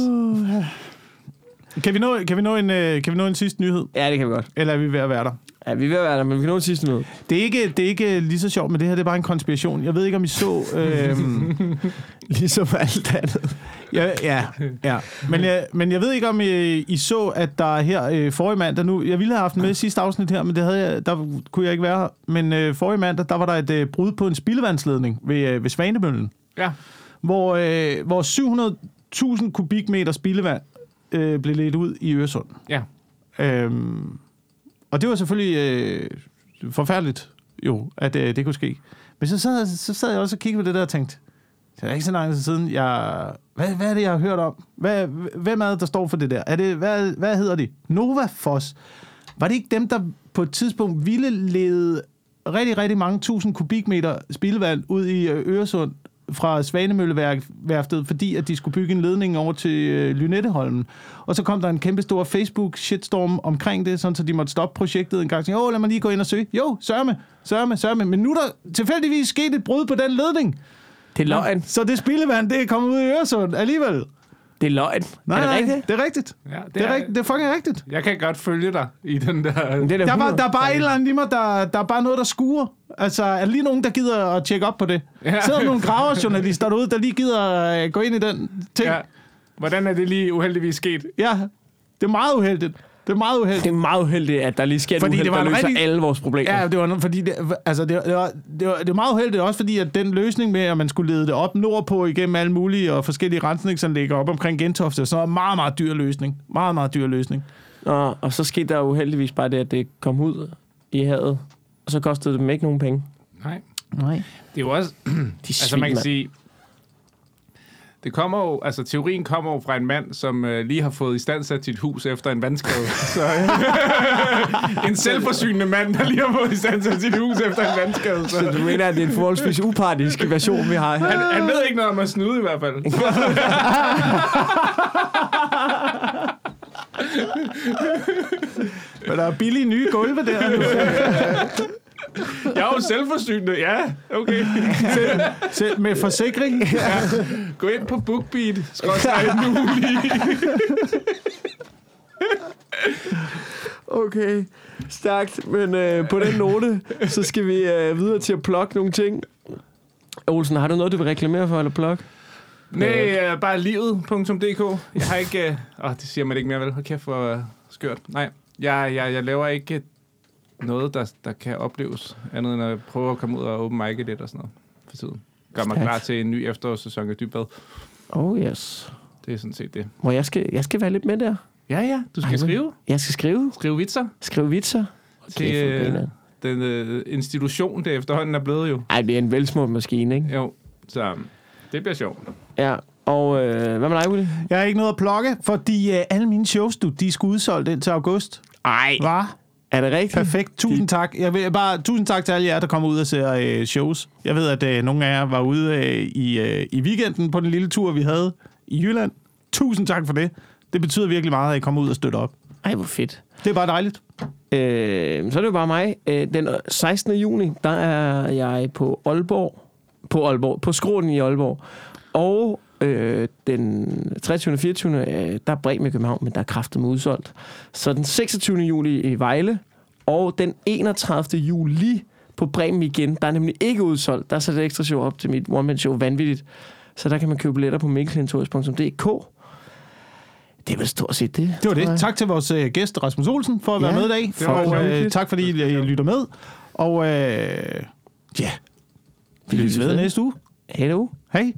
Kan vi nå, kan vi nå, en, øh, kan vi nå en sidste nyhed?
Ja, det kan vi godt.
Eller er vi ved at være der?
Ja, vi er ved at være der, men vi kan nå sidste møde.
Det er, ikke, det er ikke lige så sjovt, men det her det er bare en konspiration. Jeg ved ikke, om I så... Øhm,
Ligesom alt andet.
ja, ja, ja. Men, jeg, men jeg ved ikke, om I, I så, at der her øh, forrige mandag... Nu, jeg ville have haft med i sidste afsnit her, men det havde jeg, der kunne jeg ikke være her. Men øh, forrige mandag, der var der et øh, brud på en spildevandsledning ved, øh, ved Svanemøllen,
Ja.
hvor, øh, hvor 700.000 kubikmeter spildevand øh, blev ledt ud i Øresund.
Ja.
Øhm, og det var selvfølgelig øh, forfærdeligt, jo, at øh, det kunne ske. Men så sad, så sad jeg også og kiggede på det der og tænkte, det er ikke så lang tid siden, jeg... Hvad, hvad er det, jeg har hørt om? Hvad, hvem er det, der står for det der? Er det, hvad, hvad hedder de? Novafos. Var det ikke dem, der på et tidspunkt ville lede rigtig, rigtig mange tusind kubikmeter spildevand ud i øh, Øresund fra Svanemølleværftet, fordi at de skulle bygge en ledning over til øh, Lynetteholmen. Og så kom der en kæmpe stor Facebook-shitstorm omkring det, sådan så de måtte stoppe projektet en gang. Så, Åh, lad mig lige gå ind og søge. Jo, sørme, sørme, sørme. Men nu er der tilfældigvis sket et brud på den ledning.
Det er løgn.
Så det spildevand, det er kommet ud i Øresund alligevel.
Det er løgn.
Nej,
er det
nej,
rigtigt?
det er rigtigt.
ja
Det er, rigtigt. det er fucking rigtigt.
Jeg kan godt følge dig i den der...
Det er da
Der er, bare,
100.
der er bare et eller andet i mig, der, der er bare noget, der skuer. Altså, er der lige nogen, der gider at tjekke op på det?
Ja.
Sidder der nogle graverjournalister derude, der lige gider at gå ind i den ting?
Ja. Hvordan er det lige uheldigvis sket?
ja. Det er meget uheldigt. Det er meget uheldigt.
Det er meget uheldigt, at der lige sker et
Fordi
uheld,
det var
der løser
rigtig-
alle vores problemer.
Ja, det var, fordi det, altså det, det, var, det, var, det var meget uheldigt også, fordi at den løsning med, at man skulle lede det op nordpå igennem alle mulige og forskellige rensningsanlæg op omkring Gentofte, så var en meget, meget dyr løsning. Meget, meget dyr løsning.
Og, og så skete der jo uheldigvis bare det, at det kom ud i havet. Og så kostede det dem ikke nogen penge.
Nej.
Nej.
Det er jo også...
De
altså man kan sige... Det kommer jo, altså teorien kommer jo fra en mand, som øh, lige har fået i stand sat sit hus efter en vandskade. Så, øh, en selvforsynende mand, der lige har fået i stand sat sit hus efter en vandskade. Så,
Så du mener, at det er en forholdsvis upartisk version, vi har?
han, han ved ikke noget om at snyde i hvert fald.
Men der er billige nye gulve der.
Jeg er jo selvforsynende, ja, okay.
Selv med forsikring.
Gå ind på BookBeat, skrådstræk nu lige.
Okay, stærkt. Men øh, på den note, så skal vi øh, videre til at plukke nogle ting. Olsen, har du noget, du vil reklamere for eller plukke?
Nej, uh, bare livet.dk. Jeg har ikke... Åh, uh, oh, det siger man ikke mere, vel? Hold kæft, hvor uh, skørt. Nej, jeg, jeg, jeg laver ikke noget, der, der kan opleves, andet end at prøve at komme ud og open mic lidt og sådan noget for tiden. Gør mig klar til en ny efterårssæson af Dybbad.
Oh yes.
Det er sådan set det.
Hvor jeg skal, jeg skal være lidt med der.
Ja, ja, du skal
Ej,
skrive.
Jeg skal skrive.
Skrive vitser
Skrive vitser.
til
for
øh, den øh, institution, det efterhånden er blevet jo.
Ej, det er en velsmurt maskine, ikke?
Jo, så det bliver sjovt.
Ja. Og øh, hvad med dig, Willy?
Jeg har ikke noget at plukke, fordi uh, alle mine shows, du, de er udsolgt indtil august.
Ej.
Var
Er det rigtigt?
perfekt. Tusind tak. Jeg vil bare tusind tak til alle jer, der kommer ud og ser uh, shows. Jeg ved, at uh, nogle af jer var ude uh, i, uh, i weekenden på den lille tur, vi havde i Jylland. Tusind tak for det. Det betyder virkelig meget, at I kommer ud og støtter op.
Ej, hvor fedt.
Det er bare dejligt.
Øh, så er det jo bare mig. Øh, den 16. juni, der er jeg på Aalborg. På Aalborg. På Skråden i Aalborg. Og øh, den 23. og 24. Øh, der er Bremen i København, men der er kraftet med udsolgt. Så den 26. juli i Vejle. Og den 31. juli på Bremen igen. Der er nemlig ikke udsolgt. Der er sat ekstra show op til mit one-man-show. Vanvittigt. Så der kan man købe billetter på mikkelhentorius.dk. Det er vel stort set det.
Det var
jeg.
det. Tak til vores uh, gæst, Rasmus Olsen, for at være
Ja,
med i dag.
var
Og, uh, tak fordi I, I lytter med. Og uh, ja, vi lyttes ved næste uge.
Hej du.
Hej.